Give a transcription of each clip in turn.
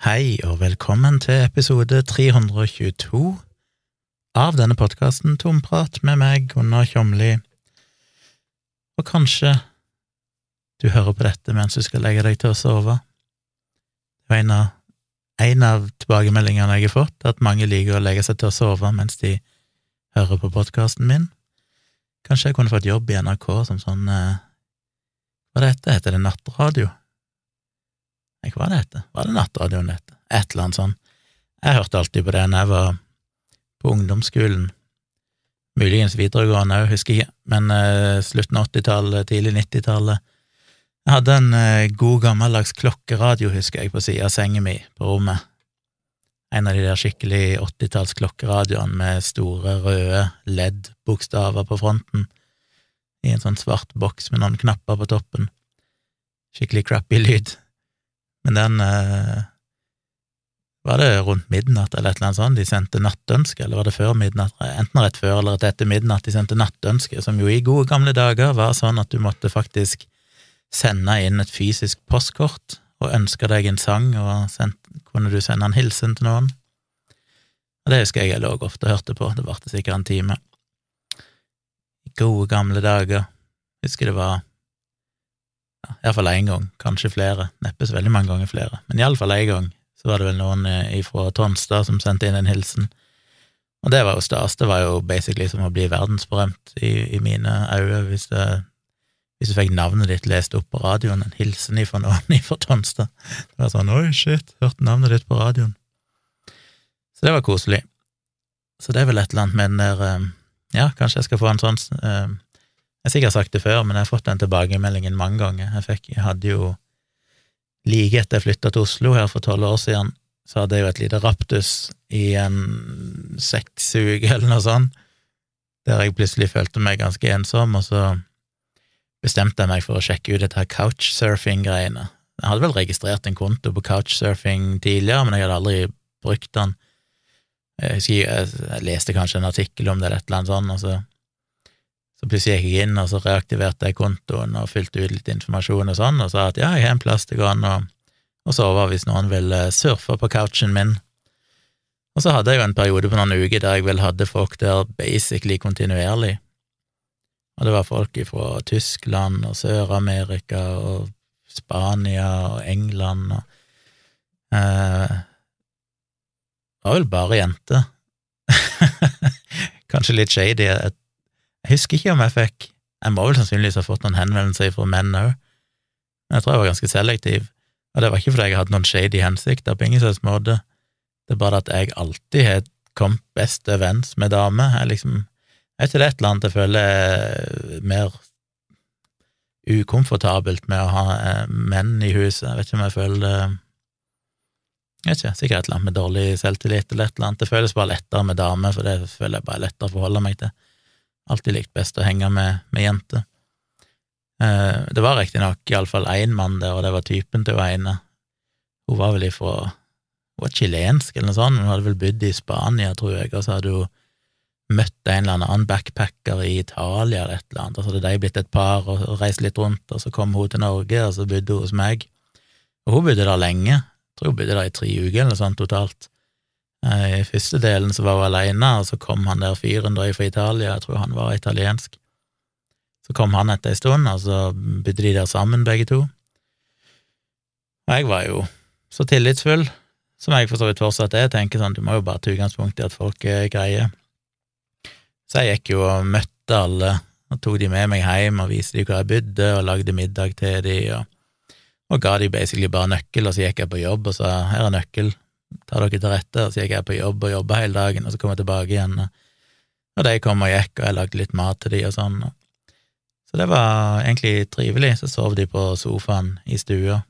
Hei og velkommen til episode 322 av denne podkasten Tomprat med meg, Gunnar Kjomli. Og kanskje du hører på dette mens du skal legge deg til å sove. Det var en av, en av tilbakemeldingene jeg har fått, at mange liker å legge seg til å sove mens de hører på podkasten min. Kanskje jeg kunne fått jobb i NRK som sånn eh, Hva det heter Heter det nattradio? Nei, hva det heter? Var det nattradioen dette? Et eller annet sånt. Jeg hørte alltid på det når jeg var på ungdomsskolen. Muligens videregående òg, husker jeg ikke, men uh, slutten av 80-tallet, tidlig 90-tallet. Jeg hadde en uh, god, gammeldags klokkeradio, husker jeg, på sida av senga mi på rommet. En av de der skikkelig 80-talls klokkeradioene med store, røde LED-bokstaver på fronten, i en sånn svart boks med noen knapper på toppen. Skikkelig crappy lyd. Men den eh, Var det rundt midnatt eller et eller annet sånt de sendte nattønske, eller var det før midnatt? Enten rett før eller rett etter midnatt de sendte nattønske, som jo i gode gamle dager var sånn at du måtte faktisk sende inn et fysisk postkort og ønske deg en sang, og sendt, kunne du sende en hilsen til noen. Og det husker jeg jeg lå ofte og hørte på, det varte sikkert en time. Gode gamle dager, husker det var iallfall én gang, kanskje flere, neppe så veldig mange ganger flere, men iallfall én gang så var det vel noen ifra fra Tonstad som sendte inn en hilsen, og det var jo stas, det var jo basically som å bli verdensberømt i, i mine øyne hvis, hvis du fikk navnet ditt lest opp på radioen, en hilsen ifra noen ifra Tonstad. Det var sånn oi, shit, hørte navnet ditt på radioen. Så det var koselig. Så det er vel et eller annet med den der eh, Ja, kanskje jeg skal få en sånn eh, jeg har sikkert sagt det før, men jeg har fått den tilbakemeldingen mange ganger. Jeg, fikk, jeg hadde jo Like etter jeg flytta til Oslo her for tolv år siden, så hadde jeg jo et lite raptus i en seks uker eller noe sånt, der jeg plutselig følte meg ganske ensom, og så bestemte jeg meg for å sjekke ut dette her couchsurfing-greiene. Jeg hadde vel registrert en konto på couchsurfing tidligere, men jeg hadde aldri brukt den. Jeg husker jeg, jeg leste kanskje en artikkel om det eller et eller annet sånt, og så så plutselig gikk jeg inn, og så reaktiverte jeg kontoen og fylte ut litt informasjon og sånn, og sa at ja, jeg har en plass det går an å sove hvis noen vil surfe på couchen min. Og så hadde jeg jo en periode på noen uker der jeg vel hadde folk der basically kontinuerlig. Og det var folk fra Tyskland og Sør-Amerika og Spania og England og eh, Det var vel bare jenter. Kanskje litt shady. Jeg jeg husker ikke om jeg fikk Jeg må vel sannsynligvis ha fått noen henvendelser fra menn òg, men jeg tror jeg var ganske selektiv, og det var ikke fordi jeg hadde noen shady hensikter på ingen slags måte, det er bare at jeg alltid har kommet best overens med damer. Jeg liksom Er ikke det et eller annet jeg føler mer ukomfortabelt med å ha eh, menn i huset? Jeg vet ikke om jeg føler det jeg vet ikke, sikkert et eller annet med dårlig selvtillit eller et eller annet. Det føles bare lettere med damer, for det føler jeg bare er lettere å forholde meg til. Alltid likt best å henge med, med jenter. Eh, det var riktignok iallfall én mann der, og det var typen til hun ene. Hun var vel ifra Hun var chilensk eller noe sånt, hun hadde vel bodd i Spania, tror jeg, og så hadde hun møtt en eller annen backpacker i Italia eller et eller annet, og så hadde de blitt et par og reist litt rundt, og så kom hun til Norge, og så bodde hun hos meg. Og hun bodde der lenge, jeg tror hun bodde der i tre uker eller noe sånt totalt. Eh, I første delen så var hun alene, og så kom han der fyren da fra Italia, jeg tror han var italiensk. Så kom han etter ei stund, og så bodde de der sammen, begge to. Og jeg var jo så tillitsfull, som jeg for så vidt fortsatt er, tenker sånn, du må jo bare ta utgangspunkt i at folk er greie. Så jeg gikk jo og møtte alle, og tok de med meg hjem og viste de hvor jeg bodde, og lagde middag til de, og, og ga de basically bare nøkkel, og så gikk jeg på jobb og sa her er nøkkel, tar dere til rette, og så gikk jeg på jobb og jobba hele dagen, og så kom jeg tilbake igjen, og de kom og gikk, og jeg lagde litt mat til de og sånn. Så det var egentlig trivelig. Så sov de på sofaen i stua.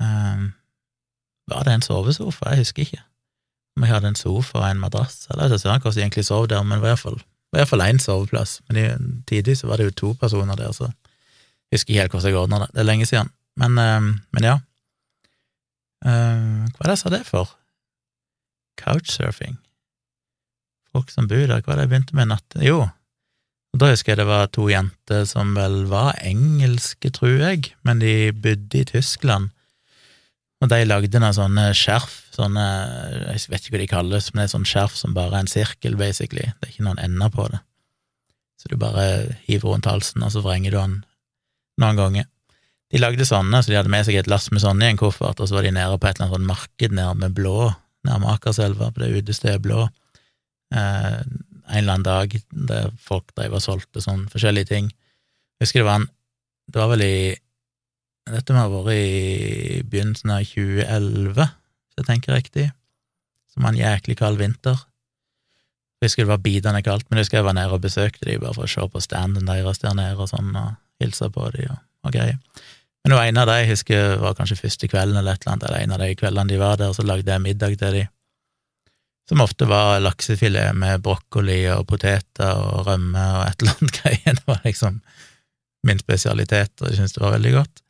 Um, var det en sovesofa? Jeg husker ikke om jeg hadde en sofa og en madrass. Eller jeg ikke hvordan de egentlig sov der, men i hvert fall én soveplass. Men tidlig så var det jo to personer der, så jeg husker ikke helt hvordan jeg ordna det. Det er lenge siden. Men, um, men ja. Uh, hva er det jeg sa det for? Couchsurfing. Folk som bor der, hva er det jeg begynte med i natt? Jo, og da husker jeg det var to jenter som vel var engelske, tror jeg, men de bodde i Tyskland. Og de lagde noen sånne skjerf, sånne Jeg vet ikke hva de kalles, men det er sånn skjerf som bare er en sirkel, basically. Det er ikke noen ender på det. Så du bare hiver rundt halsen, og så vrenger du den noen ganger. De lagde sånne, så de hadde med seg et lass med sånne i en koffert, og så var de nede på et eller annet sånt marked med blå, nærme Akerselva, på det utestedet Blå, eh, en eller annen dag der folk drev og solgte sånn forskjellige ting. Jeg husker det var en Det var vel i dette må ha vært i begynnelsen av 2011, hvis jeg tenker riktig, som var en jæklig kald vinter. Jeg husker det var bidende kaldt, men jeg husker jeg var nede og besøkte de bare for å se på standen deres der nede og sånn, og hilse på de og, og greier. Men en av de jeg husker var kanskje første kvelden eller et eller annet, eller en av de kveldene de var der, så lagde jeg middag til de, som ofte var laksefilet med brokkoli og poteter og rømme og et eller annet greier. Det var liksom min spesialitet, og jeg syntes det var veldig godt.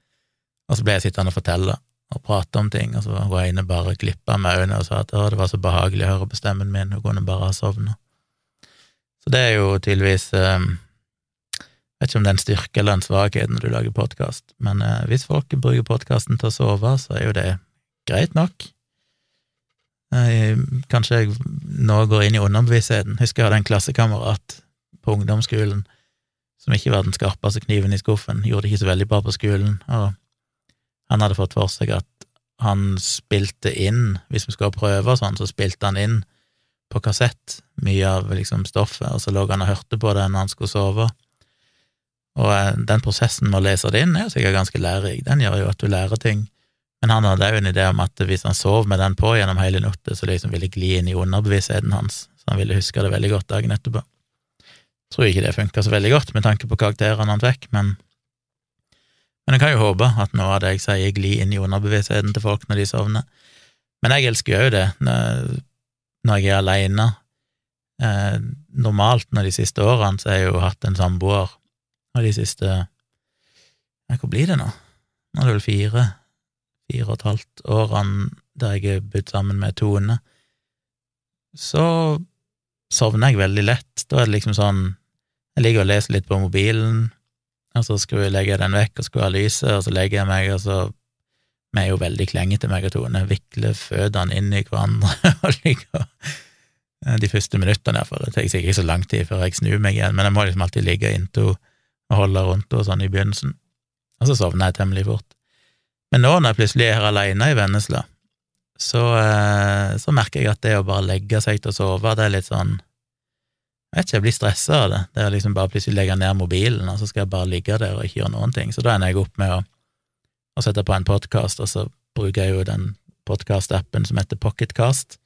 Og så ble jeg sittende og fortelle og prate om ting, og så var hun ene bare glippa med øynene og sa at å, det var så behagelig å høre på stemmen min, hun kunne bare ha sovna. Så det er jo tydeligvis eh, Vet ikke om det er en styrke eller en svakhet når du lager podkast, men eh, hvis folk bruker podkasten til å sove, så er jo det greit nok. Eh, kanskje jeg nå går inn i underbevisstheten. Husker jeg hadde en klassekamerat på ungdomsskolen som ikke var den skarpeste kniven i skuffen, gjorde det ikke så veldig bra på skolen, og han hadde fått for seg at han spilte inn, hvis vi skulle ha prøver sånn, så spilte han inn på kassett mye av liksom stoffet, og så lå han og hørte på det når han skulle sove. Og eh, den prosessen med å lese det inn er jo sikkert ganske lærerik, den gjør jo at du lærer ting. Men han hadde òg en idé om at hvis han sov med den på gjennom hele natta, så liksom ville gli inn i underbevisstheten hans, så han ville huske det veldig godt dagen etterpå. Jeg tror ikke det funka så veldig godt med tanke på karakterene han fikk, men men jeg kan jo håpe at noe av det jeg sier, glir inn i underbevisstheten til folk når de sovner. Men jeg elsker jo det når jeg er aleine. Eh, normalt når de siste årene så har jeg jo hatt en samboer, og de siste ja, Hvor blir det nå? Nå er det vel fire, fire og et halvt årene der jeg har bodd sammen med Tone. Så sovner jeg veldig lett. Da er det liksom sånn Jeg ligger og leser litt på mobilen, og så skulle jeg legge den vekk og skru ha lyset, og så legger jeg meg, og så Vi er jo veldig klengete, meg og Tone, vikler føttene inn i hverandre og ligger eh, De første minuttene, iallfall. Det tar sikkert ikke så lang tid før jeg snur meg igjen, men jeg må liksom alltid ligge inntil og holde rundt og sånn i begynnelsen. Og så sovner jeg temmelig fort. Men nå når jeg plutselig er her alene i Vennesla, så, eh, så merker jeg at det å bare legge seg til å sove, det er litt sånn jeg vet ikke, jeg blir stressa av det. Det er liksom bare plutselig legge ned mobilen, og så skal jeg bare ligge der og ikke gjøre noen ting. Så da ender jeg opp med å, å sette på en podkast, og så bruker jeg jo den podkast-appen som heter Pocketcast.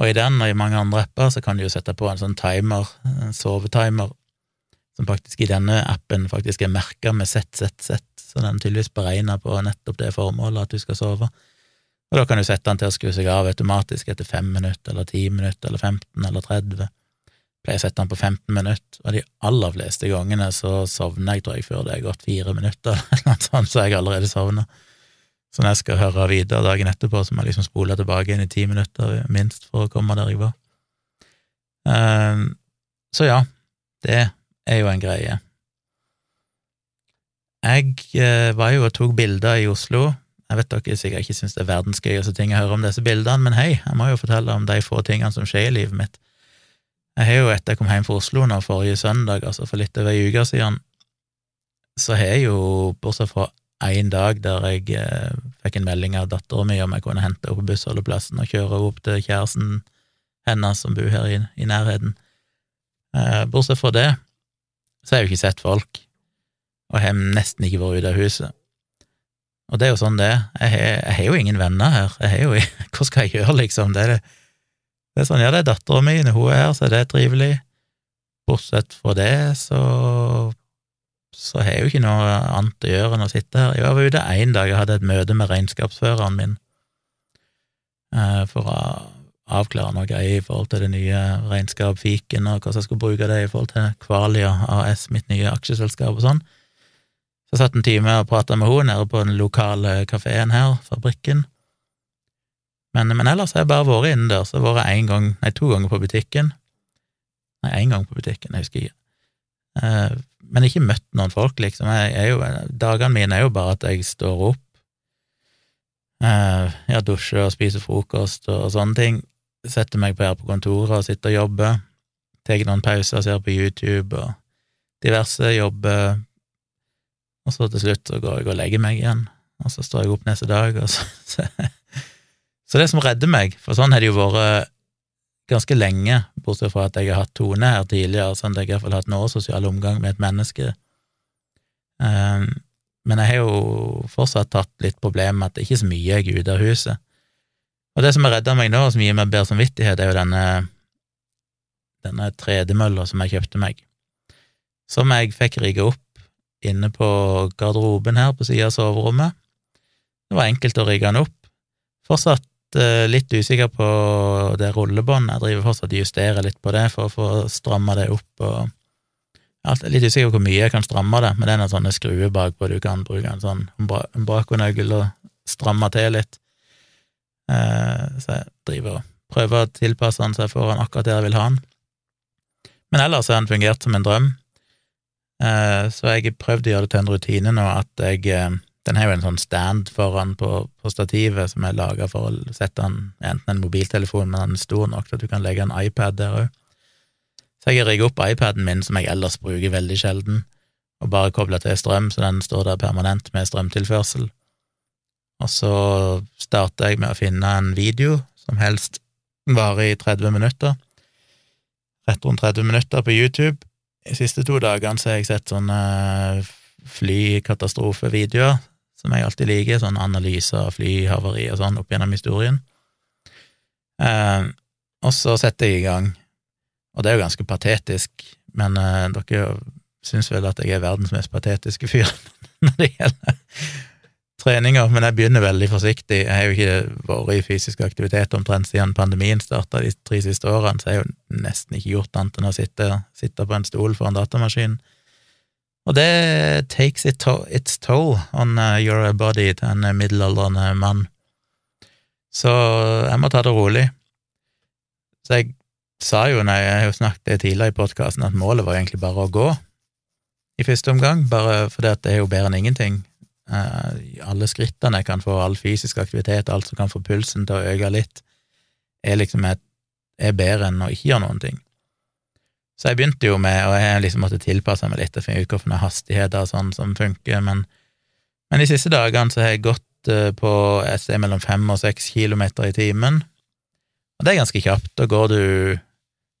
Og i den og i mange andre apper så kan du jo sette på en sånn timer, en sovetimer, som faktisk i denne appen faktisk er merka med sett, så den er tydeligvis beregna på nettopp det formålet at du skal sove. Og da kan du sette den til å skru seg av automatisk etter fem minutter, eller ti minutter, eller 15, eller 30 pleier å sette den på 15 minutter, og de aller fleste gangene så sovner jeg, tror jeg, før det er gått fire minutter, eller noe sånt, så jeg allerede sovna. Så når jeg skal høre videre dagen etterpå, så må jeg liksom spole tilbake inn i ti minutter, minst, for å komme der jeg var. Um, så ja, det er jo en greie. Jeg uh, var jo og tok bilder i Oslo. Jeg vet dere sikkert ikke syns det er verdens gøyeste ting å høre om disse bildene, men hei, jeg må jo fortelle om de få tingene som skjer i livet mitt. Jeg har jo, etter jeg kom hjem fra Oslo nå forrige søndag, altså for litt over ei uke siden, så har jeg jo, bortsett fra én dag der jeg eh, fikk en melding av dattera mi om jeg kunne hente henne på bussholdeplassen og kjøre opp til kjæresten hennes som bor her i, i nærheten. Eh, bortsett fra det, så har jeg jo ikke sett folk, og har nesten ikke vært ute av huset. Og det er jo sånn det er. Jeg har, jo ingen venner her. Jo, hva skal jeg gjøre, liksom? Det er det det er sånn, ja, det er dattera mi, når hun er her, så er det trivelig. Bortsett fra det, så så har jeg jo ikke noe annet å gjøre enn å sitte her. Jeg var ute én dag, jeg hadde et møte med regnskapsføreren min eh, for å avklare noe i forhold til det nye regnskap Fiken, og hvordan jeg skulle bruke det i forhold til Kvalia AS, mitt nye aksjeselskap og sånn. Så satt en time og prata med henne nede på den lokale kafeen her, Fabrikken. Men, men, ellers har jeg bare vært innendørs. Jeg har vært én gang, nei, to ganger på butikken. Nei, én gang på butikken, jeg husker ikke. Eh, men ikke møtt noen folk, liksom. Jeg, jeg jo, dagene mine er jo bare at jeg står opp, eh, jeg dusjer og spiser frokost og, og sånne ting. Setter meg på her på kontoret og sitter og jobber. Tar noen pauser, ser på YouTube og diverse, jobber, og så til slutt så går jeg og legger meg igjen, og så står jeg opp neste dag, og så, så, så det som redder meg, for sånn har det jo vært ganske lenge, bortsett fra at jeg har hatt Tone her tidligere, sånn at jeg i hvert fall har hatt noe sosial omgang med et menneske. Um, men jeg har jo fortsatt tatt litt problem med at det ikke er så mye jeg er ute av huset. Og det som har redda meg nå, og som gir meg bedre samvittighet, er jo denne, denne tredemølla som jeg kjøpte meg, som jeg fikk rigga opp inne på garderoben her på sida av soverommet. Det var enkelt å rigge den opp. Fortsatt uh, litt usikker på det rullebåndet, jeg driver fortsatt og justerer litt på det for å få stramma det opp og jeg er litt usikker på hvor mye jeg kan stramme det, men det er noen sånne skruer bakpå du kan bruke en sånn brakonøgel og stramme til litt. Eh, så jeg driver og prøver å tilpasse den så jeg får den akkurat der jeg vil ha den. Men ellers har den fungert som en drøm, eh, så jeg har prøvd å gjøre det til en rutine nå at jeg eh, Den har jo en sånn stand foran på, på stativet som er laga for å sette den enten en mobiltelefon, men den er stor nok til at du kan legge en iPad der òg. Så jeg rigger opp iPaden min, som jeg ellers bruker veldig sjelden, og bare kobler til strøm, så den står der permanent med strømtilførsel. Og så starter jeg med å finne en video som helst varer i 30 minutter, rett rundt 30 minutter på YouTube. De siste to dagene så har jeg sett sånne flykatastrofevideoer, som jeg alltid liker, sånne analyser av flyhavari og sånn opp gjennom historien. Eh, og så setter jeg i gang og det er jo ganske patetisk, men eh, dere syns vel at jeg er verdens mest patetiske fyr når det gjelder treninger, men jeg begynner veldig forsiktig. Jeg har jo ikke vært i fysisk aktivitet omtrent siden pandemien starta de tre siste årene, så jeg har jo nesten ikke gjort annet enn å sitte, sitte på en stol foran datamaskin. Og det takes it to its toll on uh, your body til en middelaldrende mann. Så jeg må ta det rolig. Så jeg sa jo, når jeg har snakket tidligere i podkasten, at målet var egentlig bare å gå i første omgang, bare fordi at det er jo bedre enn ingenting. Uh, alle skrittene jeg kan få, all fysisk aktivitet, alt som kan få pulsen til å øke litt, er liksom et, er bedre enn å ikke gjøre noen ting. Så jeg begynte jo med, og jeg liksom måtte tilpasse meg litt og finne ut hvilke hastigheter og sånn som funker, men, men de siste dagene så har jeg gått uh, på et sted mellom fem og seks kilometer i timen, og det er ganske kjapt. Da går du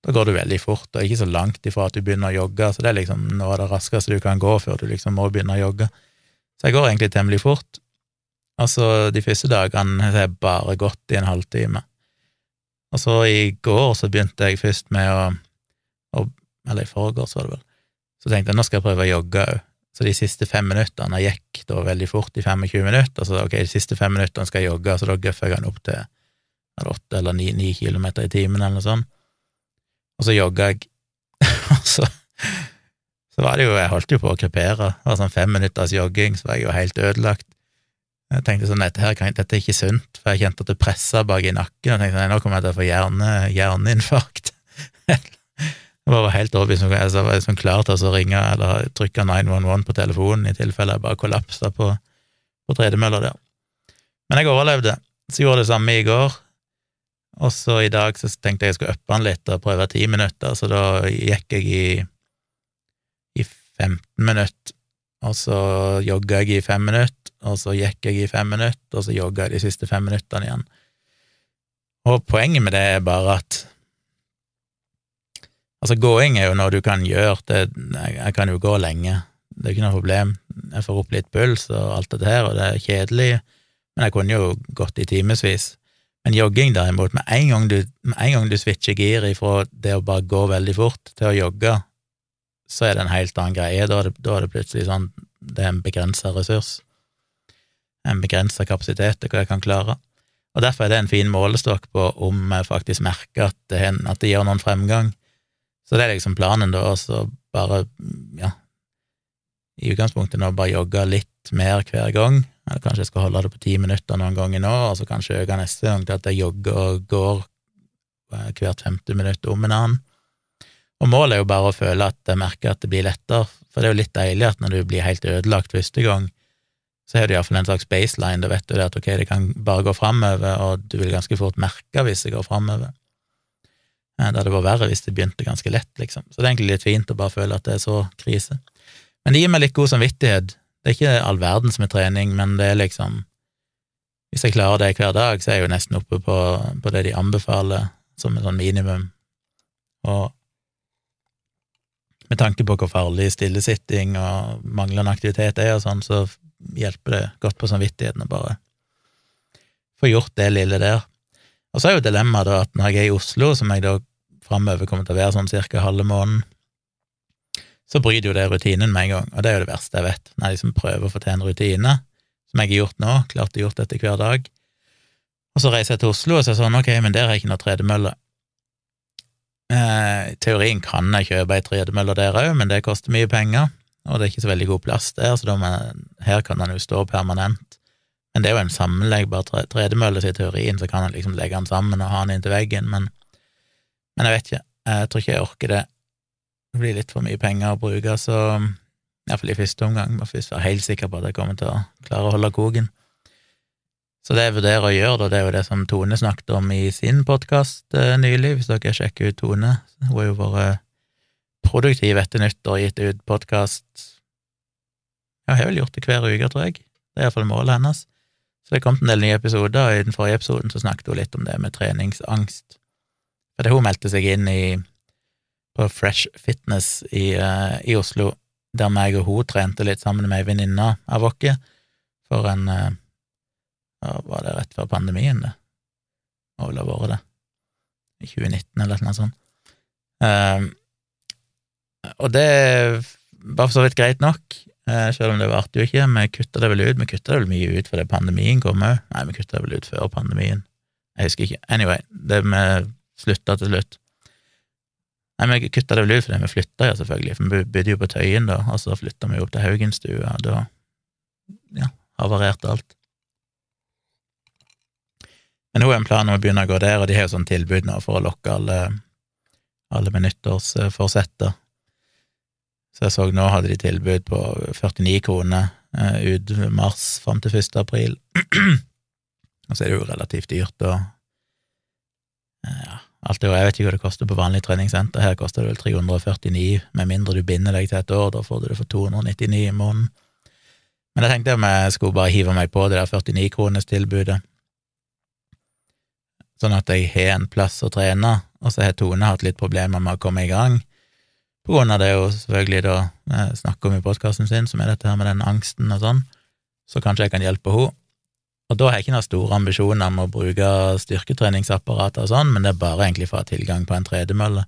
da går du veldig fort, og ikke så langt ifra at du begynner å jogge, så det er liksom noe av det raskeste du kan gå før du liksom må begynne å jogge. Så jeg går egentlig temmelig fort. Altså, de første dagene har jeg bare gått i en halvtime. Og så i går så begynte jeg først med å, å Eller i forgårs, var det vel. Så tenkte jeg nå skal jeg prøve å jogge òg. Så de siste fem minuttene Jeg gikk da veldig fort i 25 minutter, så ok, de siste fem minuttene skal jeg jogge, så da gøffer jeg den opp til åtte eller ni kilometer i timen eller noe sånt og så jogga jeg, og så, så var det jo Jeg holdt jo på å krepere. Det var sånn fem minutters jogging, så var jeg jo helt ødelagt. Jeg tenkte sånn, dette her dette er ikke sunt, for jeg kjente at det pressa bak i nakken, og tenkte nei, nå kommer jeg til å få hjerne, hjerneinfarkt. jeg var helt overbevist om jeg var sånn klar til å ringe eller trykke 911 på telefonen i tilfelle jeg bare kollapsa på, på tredemølla der. Men jeg overlevde. Så gjorde jeg det samme i går. Og så i dag så tenkte jeg jeg skulle uppe den litt og prøve ti minutter, så da gikk jeg i 15 minutter, og så jogga jeg i fem minutter, og så gikk jeg i fem minutter, og så jogga jeg de siste fem minuttene igjen. Og poenget med det er bare at Altså, gåing er jo noe du kan gjøre, det, jeg kan jo gå lenge, det er ikke noe problem, jeg får opp litt puls og alt dette her, og det er kjedelig, men jeg kunne jo gått i timevis. Men jogging, derimot, med en gang du, en gang du switcher gir ifra det å bare gå veldig fort til å jogge, så er det en helt annen greie. Da er det, da er det plutselig sånn det er en begrensa ressurs, en begrensa kapasitet til hva jeg kan klare. Og Derfor er det en fin målestokk på om jeg faktisk merker at det, at det gjør noen fremgang. Så det er liksom planen, da, å bare, ja, i utgangspunktet nå bare jogge litt mer hver gang, eller kanskje jeg skal holde det på ti minutter noen ganger nå, og så kanskje øke neste gang til at jeg jogger og går eh, hvert femte minutt om en annen. Og målet er jo bare å føle at jeg merker at det blir lettere, for det er jo litt deilig at når du blir helt ødelagt første gang, så har du iallfall en slags baseline, da vet du det at ok, det kan bare gå framover, og du vil ganske fort merke hvis det går framover. Eh, det hadde vært verre hvis det begynte ganske lett, liksom. Så det er egentlig litt fint å bare føle at det er så krise. Men det gir meg litt god samvittighet. Det er ikke all verdens med trening, men det er liksom Hvis jeg klarer det hver dag, så er jeg jo nesten oppe på, på det de anbefaler som en sånn minimum. Og med tanke på hvor farlig stillesitting og manglende aktivitet er og sånn, så hjelper det godt på samvittigheten å bare få gjort det lille der. Og så er jo dilemmaet da at når jeg er i Oslo, som jeg da framover kommer til å være sånn cirka halve måneden, så bryter jo det rutinen med en gang, og det er jo det verste jeg vet, når jeg liksom prøver å få til en rutine, som jeg har gjort nå, klart å gjort dette hver dag, og så reiser jeg til Oslo og så er sånn, ok, men der har jeg ikke noe tredemølle. Eh, teorien kan jeg kjøpe ei tredemølle der òg, men det koster mye penger, og det er ikke så veldig god plass der, så man, her kan den jo stå permanent. Men det er jo en sammenleggbar tredemølle, så i teorien så kan en liksom legge den sammen og ha den inntil veggen, men, men jeg vet ikke, jeg tror ikke jeg orker det. Det blir litt for mye penger å bruke, så iallfall i første omgang, må først være helt sikker på at jeg kommer til å klare å holde koken. Så det jeg vurderer å gjøre, det er jo det som Tone snakket om i sin podkast eh, nylig, hvis dere sjekker ut Tone. Hun har jo vært produktiv etter nyttår, gitt ut podkast Ja, hun har vel gjort det hver uke, tror jeg. Det er iallfall målet hennes. Så det kom en del nye episoder, og i den forrige episoden så snakket hun litt om det med treningsangst. For det hun meldte seg inn i på Fresh Fitness i, uh, i Oslo, der meg og hun trente litt sammen med ei venninne av oss for en uh, ja, Var det rett før pandemien, det? Må vel ha vært det. I 2019 eller noe sånt. Um, og det var for så vidt greit nok, uh, selv om det varte jo ikke. Vi kutta det vel ut. Vi kutta det vel mye ut fordi pandemien kom òg. Nei, vi kutta det vel ut før pandemien. Jeg husker ikke. Anyway, det vi slutta til slutt. Nei, vi kutta det vel ut fordi vi flytta, ja, selvfølgelig, for vi bodde jo på Tøyen da, og så flytta vi opp til Haugenstua, da ja, havarerte alt. Men hun har en plan om å begynne å gå der, og de har jo sånn tilbud nå for å lokke alle, alle med nyttårsforsetter. Så jeg så nå hadde de tilbud på 49 kroner eh, ut mars fram til 1. april. og så er det jo relativt dyrt, og eh, ja, alt det, Jeg vet ikke hva det koster på vanlig treningssenter, her koster det vel 349, med mindre du binder deg til et år, da får du det for 299 i måneden. Men jeg tenkte om jeg skulle bare hive meg på det der 49-kronerstilbudet, sånn at jeg har en plass å trene, og så har Tone hatt litt problemer med å komme i gang på grunn av det hun selvfølgelig da eh, snakker om i podkasten sin, som er dette her med den angsten og sånn, så kanskje jeg kan hjelpe henne. Og da har jeg ikke noen store ambisjoner om å bruke styrketreningsapparater og sånn, men det er bare egentlig for å ha tilgang på en tredemølle.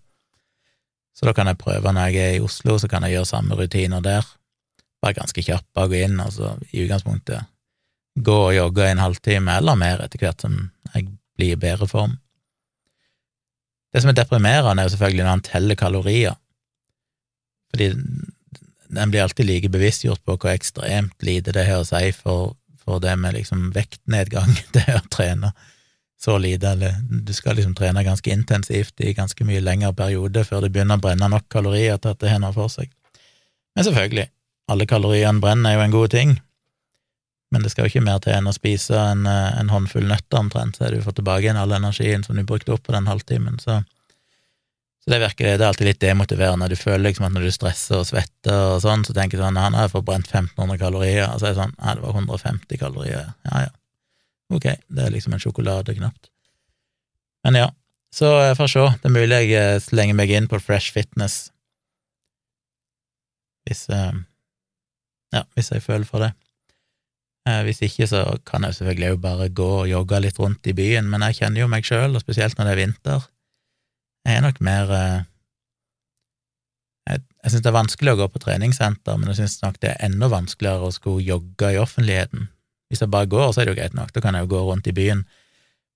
Så da kan jeg prøve når jeg er i Oslo, så kan jeg gjøre samme rutiner der. Bare ganske kjapt, bare gå inn og så i utgangspunktet gå og jogge en halvtime eller mer etter hvert som jeg blir i bedre form. Det som er deprimerende, er jo selvfølgelig når han teller kalorier. Fordi en blir alltid like bevisstgjort på hvor ekstremt lite det har å si for, for det med liksom vektnedgang, det å trene så lite, eller du skal liksom trene ganske intensivt i ganske mye lengre periode før det begynner å brenne nok kalorier til at det har noe for seg. Men selvfølgelig, alle kaloriene brenner er jo en god ting, men det skal jo ikke mer til enn å spise en, en håndfull nøtter omtrent, så har du fått tilbake igjen all energien som du brukte opp på den halvtimen, så så det virker, det er alltid litt demotiverende. Du føler liksom at når du stresser og svetter og sånn, så tenker du sånn Han har forbrent 1500 kalorier, og så er det sånn Nei, det var 150 kalorier. Ja, ja. Ok, det er liksom en sjokolade, knapt. Men ja, så jeg får se. Det er mulig jeg eh, slenger meg inn på Fresh Fitness hvis eh, Ja, hvis jeg føler for det. Eh, hvis ikke, så kan jeg selvfølgelig jo bare gå og jogge litt rundt i byen, men jeg kjenner jo meg sjøl, og spesielt når det er vinter jeg er nok mer eh, Jeg, jeg syns det er vanskelig å gå på treningssenter, men jeg syns nok det er enda vanskeligere å skulle jogge i offentligheten. Hvis jeg bare går, så er det jo greit nok, da kan jeg jo gå rundt i byen.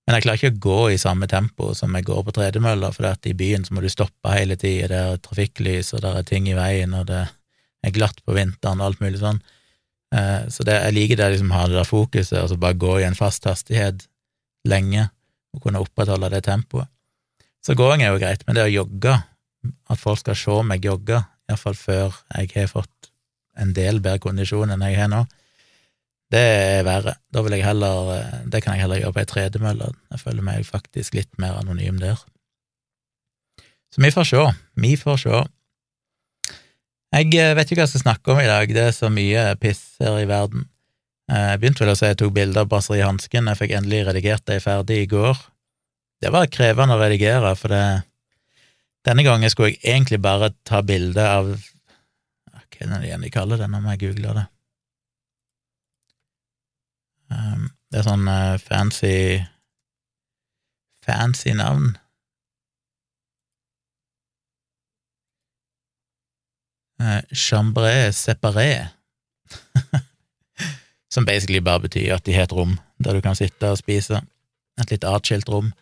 Men jeg klarer ikke å gå i samme tempo som jeg går på tredemølla, for i byen så må du stoppe hele tida, det er trafikklys, og det er ting i veien, og det er glatt på vinteren og alt mulig sånn. Eh, så det, jeg liker det liksom ha det der fokuset, og så bare gå i en fast hastighet lenge, og kunne opprettholde det tempoet. Så gåing er jo greit, men det å jogge, at folk skal se meg jogge, iallfall før jeg har fått en del bedre kondisjon enn jeg har nå, Det er verre. Da vil jeg heller eh, Det kan jeg heller gjøre på ei tredemølle. Jeg føler meg faktisk litt mer anonym der. Så vi får se. Vi får se. Jeg eh, vet ikke hva jeg skal snakke om i dag, det er så mye piss her i verden. Eh, jeg begynte vel å si jeg tok bilde av Brasserie Hansken, jeg fikk endelig redigert det ferdig i går. Det var krevende å redigere, for det Denne gangen skulle jeg egentlig bare ta bilde av Hva er det igjen de kaller det, nå må jeg google det. Um, det er sånn uh, fancy Fancy navn. Uh, separé. Som basically bare betyr at de har et rom der du kan sitte og spise. Et litt atskilt rom.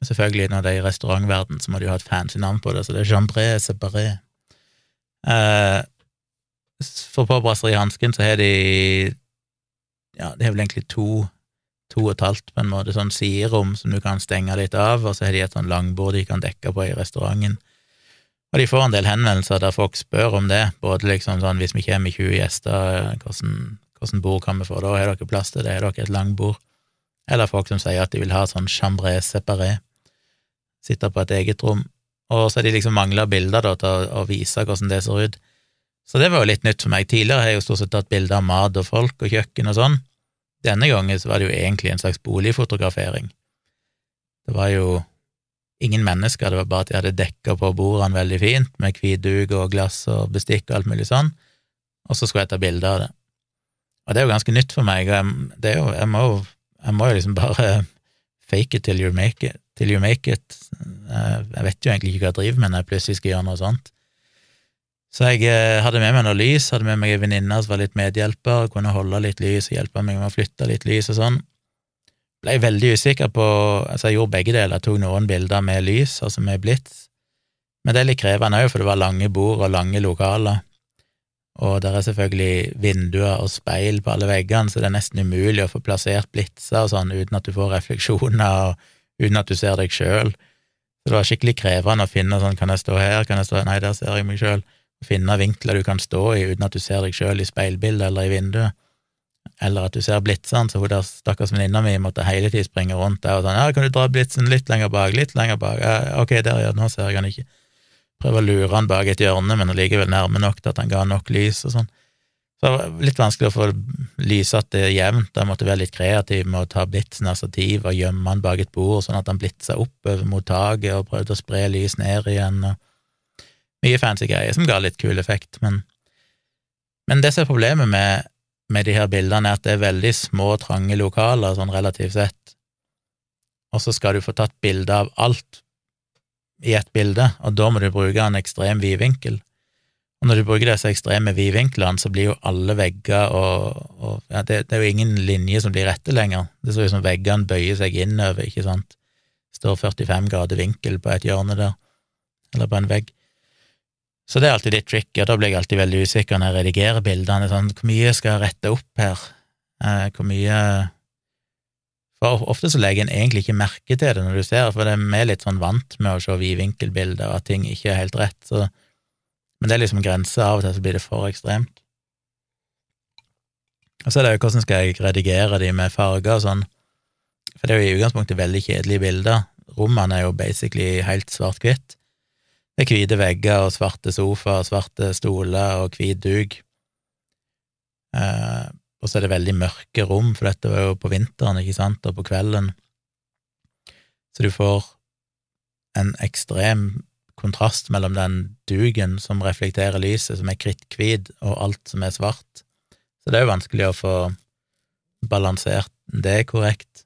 Men selvfølgelig, når det er i restaurantverden, så må du ha et fancy navn på det, så det er Chambré separé. Eh, for på Brasserie Hansken så har de ja, det er vel egentlig to, to og et halvt, på en måte, sånn siderom som du kan stenge litt av, og så har de et sånn langbord de kan dekke på i restauranten. Og de får en del henvendelser der folk spør om det, både liksom sånn hvis vi kommer med 20 gjester, hvordan, hvordan bord kan vi få da, har dere plass til det, har dere et langbord? Eller folk som sier at de vil ha sånn chambre-separé. sitte på et eget rom, og så har de liksom mangla bilder da til å, å vise hvordan det ser ut. Så det var jo litt nytt for meg. Tidligere har jeg jo stort sett tatt bilder av mat og folk og kjøkken og sånn. Denne gangen så var det jo egentlig en slags boligfotografering. Det var jo ingen mennesker, det var bare at de hadde dekka på bordene veldig fint, med hvit duk og glass og bestikk og alt mulig sånn, og så skulle jeg ta bilde av det. Og det er jo ganske nytt for meg, og jeg, jo, jeg, må, jeg må jo liksom bare fake it till you make it. Till you make it. Jeg vet jo egentlig ikke hva jeg driver med når jeg plutselig skal gjøre noe sånt. Så jeg eh, hadde med meg noe lys, hadde med meg ei venninne som var litt medhjelper, kunne holde litt lys og hjelpe meg med å flytte litt lys og sånn. Ble veldig usikker på Altså, jeg gjorde begge deler, tok noen bilder med lys, altså med blits, men det er litt krevende òg, for det var lange bord og lange lokaler, og der er selvfølgelig vinduer og speil på alle veggene, så det er nesten umulig å få plassert blitser og sånn uten at du får refleksjoner, og uten at du ser deg sjøl. Så det var skikkelig krevende å finne sånn, kan jeg stå her, kan jeg stå her, nei, der ser jeg meg sjøl finne vinkler du kan stå i uten at du ser deg sjøl i speilbildet eller i vinduet, eller at du ser blitsene, så hun der stakkars venninna mi måtte hele tiden springe rundt der og sånn, ja, kan du dra blitsen litt lenger bak, litt lenger bak, ja, ok, der, ja, nå ser jeg han ikke, prøve å lure han bak et hjørne, men allikevel nærme nok til at han ga nok lys og sånn. Så det var litt vanskelig å få lysatt det jevnt, jeg måtte være litt kreativ med å ta blitsen av stativ og gjemme han bak et bord, sånn at han blitsa oppover mot taket og prøvde å spre lys ned igjen. og mye fancy greier som ga litt kul effekt, men, men det som er problemet med, med, de her bildene, er at det er veldig små, trange lokaler, sånn relativt sett, og så skal du få tatt bilde av alt i ett bilde, og da må du bruke en ekstrem vidvinkel. Og når du bruker disse ekstreme vidvinklene, så blir jo alle vegger og, og ja, det, det, er jo ingen linje som blir rette lenger. Det ser ut som veggene bøyer seg innover, ikke sant. Det står 45 grader vinkel på et hjørne der, eller på en vegg. Så det er alltid litt tricky, og da blir jeg alltid veldig usikker når jeg redigerer bildene. Sånn, hvor mye skal jeg rette opp her? Eh, hvor mye For ofte så legger en egentlig ikke merke til det når du ser, for det er vi litt sånn vant med å se vidvinkelbilder, at ting ikke er helt rett, så Men det er liksom grenser, av og til så blir det for ekstremt. Og så er det jo hvordan skal jeg redigere de med farger og sånn, for det er jo i utgangspunktet veldig kjedelige bilder. Rommene er jo basically helt svart-hvitt. Det er hvite vegger og svarte sofaer, svarte stoler og hvit duk. Eh, og så er det veldig mørke rom, for dette var jo på vinteren, ikke sant, og på kvelden. Så du får en ekstrem kontrast mellom den duken som reflekterer lyset, som er kritthvit, og alt som er svart. Så det er jo vanskelig å få balansert det korrekt.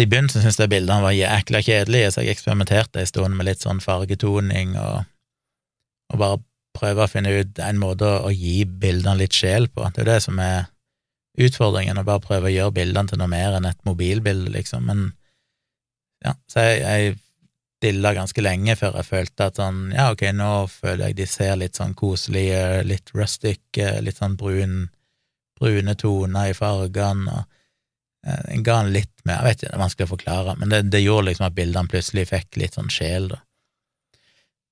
Så I begynnelsen syntes jeg bildene var jækla kjedelige, så jeg eksperimenterte en stund med litt sånn fargetoning og, og bare prøve å finne ut en måte å gi bildene litt sjel på. Det er jo det som er utfordringen, å bare prøve å gjøre bildene til noe mer enn et mobilbilde, liksom. Men ja, så jeg, jeg dilla ganske lenge før jeg følte at sånn, ja, ok, nå føler jeg de ser litt sånn koselige, litt rustic, litt sånn brun, brune toner i fargene, og Eh, en ga han litt mer Jeg vet ikke, det er vanskelig å forklare, men det, det gjorde liksom at bildene plutselig fikk litt sånn sjel, da.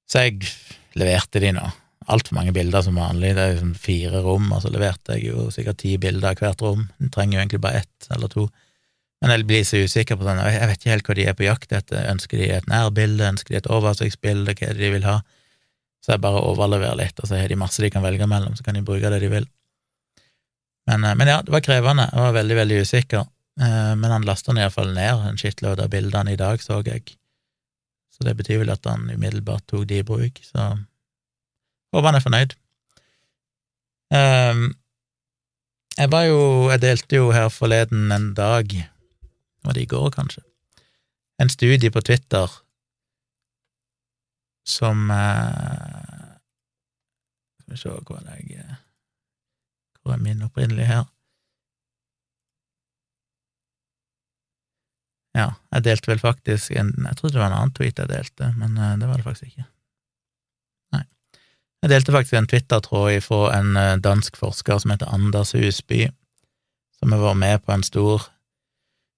Så jeg leverte de nå, altfor mange bilder som vanlig, det er sånn fire rom, og så leverte jeg jo sikkert ti bilder av hvert rom, jeg trenger jo egentlig bare ett eller to. Men jeg blir så usikker på sånn, jeg vet ikke helt hva de er på jakt etter, ønsker de et nærbilde, ønsker de et oversiktsbilde, hva er det de vil ha? Så jeg bare overleverer litt, og så har de masse de kan velge mellom, så kan de bruke det de vil. Men, eh, men ja, det var krevende, jeg var veldig, veldig usikker, eh, men han lasta iallfall ned en shitload av bildene i dag, så jeg. Så det betyr vel at han umiddelbart tok de i bruk, så håper han er fornøyd. Um, jeg var jo Jeg delte jo her forleden en dag, var det i går, kanskje, en studie på Twitter som uh, Skal vi se hvor jeg Hvor er min opprinnelige her? Ja, jeg delte vel faktisk en Jeg trodde det var en annen tweet jeg delte, men uh, det var det faktisk ikke. Nei. Jeg delte faktisk en Twitter-tråd fra en uh, dansk forsker som heter Anders Husby, som har vært med på en stor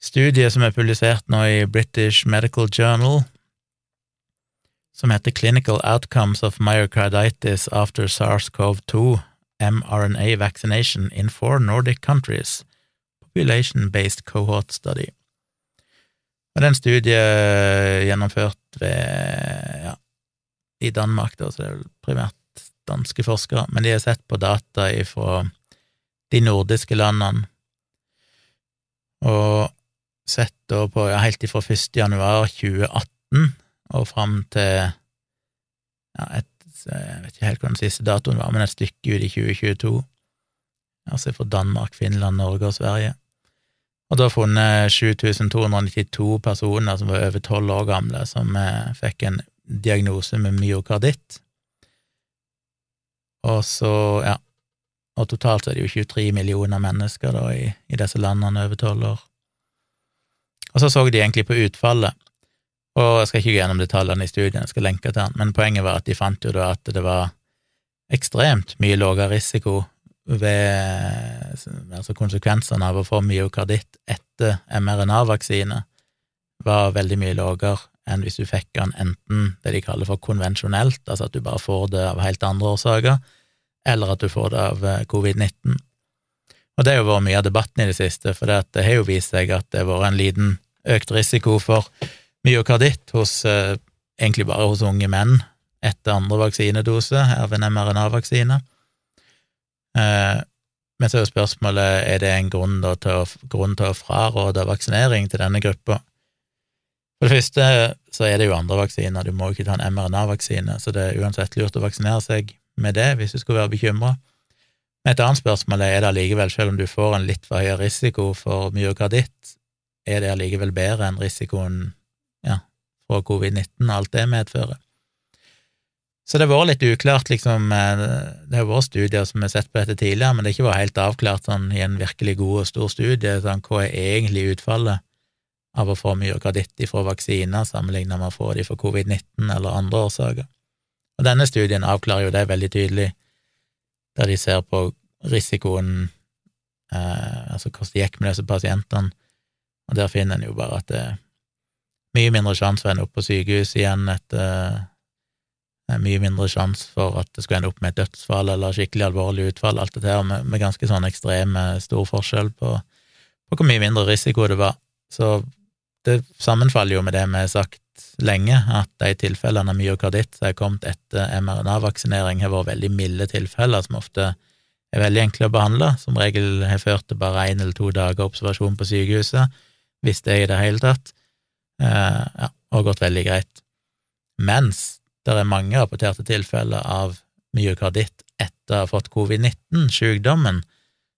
studie som er publisert nå i British Medical Journal, som heter Clinical Outcomes of Myocarditis After SARS-CoV-2 mRNA Vaccination in Four Nordic Countries, Population-Based Cohort Study. Og det er en studie gjennomført ved, ja, i Danmark, da, så det er vel primært danske forskere, men de har sett på data fra de nordiske landene, og sett da på ja, helt ifra 1. januar 2018 og fram til ja, et, jeg vet ikke helt hva den siste datoen var, men et stykke ut i 2022, altså fra Danmark, Finland, Norge og Sverige. Og da funnet 7292 personer som var over tolv år gamle, som eh, fikk en diagnose med myokarditt. Og så, ja, og totalt er det jo 23 millioner mennesker da i, i disse landene over tolv år. Og så så de egentlig på utfallet, og jeg skal ikke gå gjennom detaljene i studien, jeg skal lenke til den, men poenget var at de fant jo da at det var ekstremt mye lavere risiko ved altså konsekvensene av å få myokarditt etter mRNA-vaksine var veldig mye lavere enn hvis du fikk den enten det de kaller for konvensjonelt, altså at du bare får det av helt andre årsaker, eller at du får det av eh, covid-19. Og det har jo vært mye av debatten i det siste, for det har jo vist seg at det har vært en liten økt risiko for myokarditt hos eh, egentlig bare hos unge menn etter andre vaksinedose av en mRNA-vaksine. Eh, men så er jo spørsmålet er det en grunn, til, å, grunn til å fraråde vaksinering til denne gruppa. For det første så er det jo andre vaksiner, du må jo ikke ta en mRNA-vaksine, så det er uansett lurt å vaksinere seg med det hvis du skulle være bekymra. Et annet spørsmål er er det allikevel, selv om du får en litt for høy risiko for myokarditt, er det allikevel bedre enn risikoen ja, for covid-19 og alt det medfører? Så det har vært litt uklart, liksom. Eh, det har vært studier som har sett på dette tidligere, men det har ikke vært helt avklart sånn i en virkelig god og stor studie sånn, hva er egentlig utfallet av å få myokarditt fra vaksiner sammenlignet med å få de for covid-19 eller andre årsaker. Og denne studien avklarer jo det veldig tydelig, der de ser på risikoen, eh, altså hvordan det gikk med disse pasientene, og der finner en jo bare at det er mye mindre sjanse for ende opp på sykehus igjen etter mye mindre sjanse for at det skulle ende opp med et dødsfall eller skikkelig alvorlig utfall, alt dette her, med, med ganske sånn ekstrem stor forskjell på, på, hvor mye mindre risiko det var. Så det sammenfaller jo med det vi har sagt lenge, at de tilfellene av myokarditt som er kommet etter mRNA-vaksinering, har vært veldig milde tilfeller som ofte er veldig enkle å behandle, som regel har ført til bare én eller to dager observasjon på sykehuset, hvis det er i det hele tatt, eh, ja, og gått veldig greit. Mens det er mange rapporterte tilfeller av myokarditt etter å ha fått covid-19-sykdommen,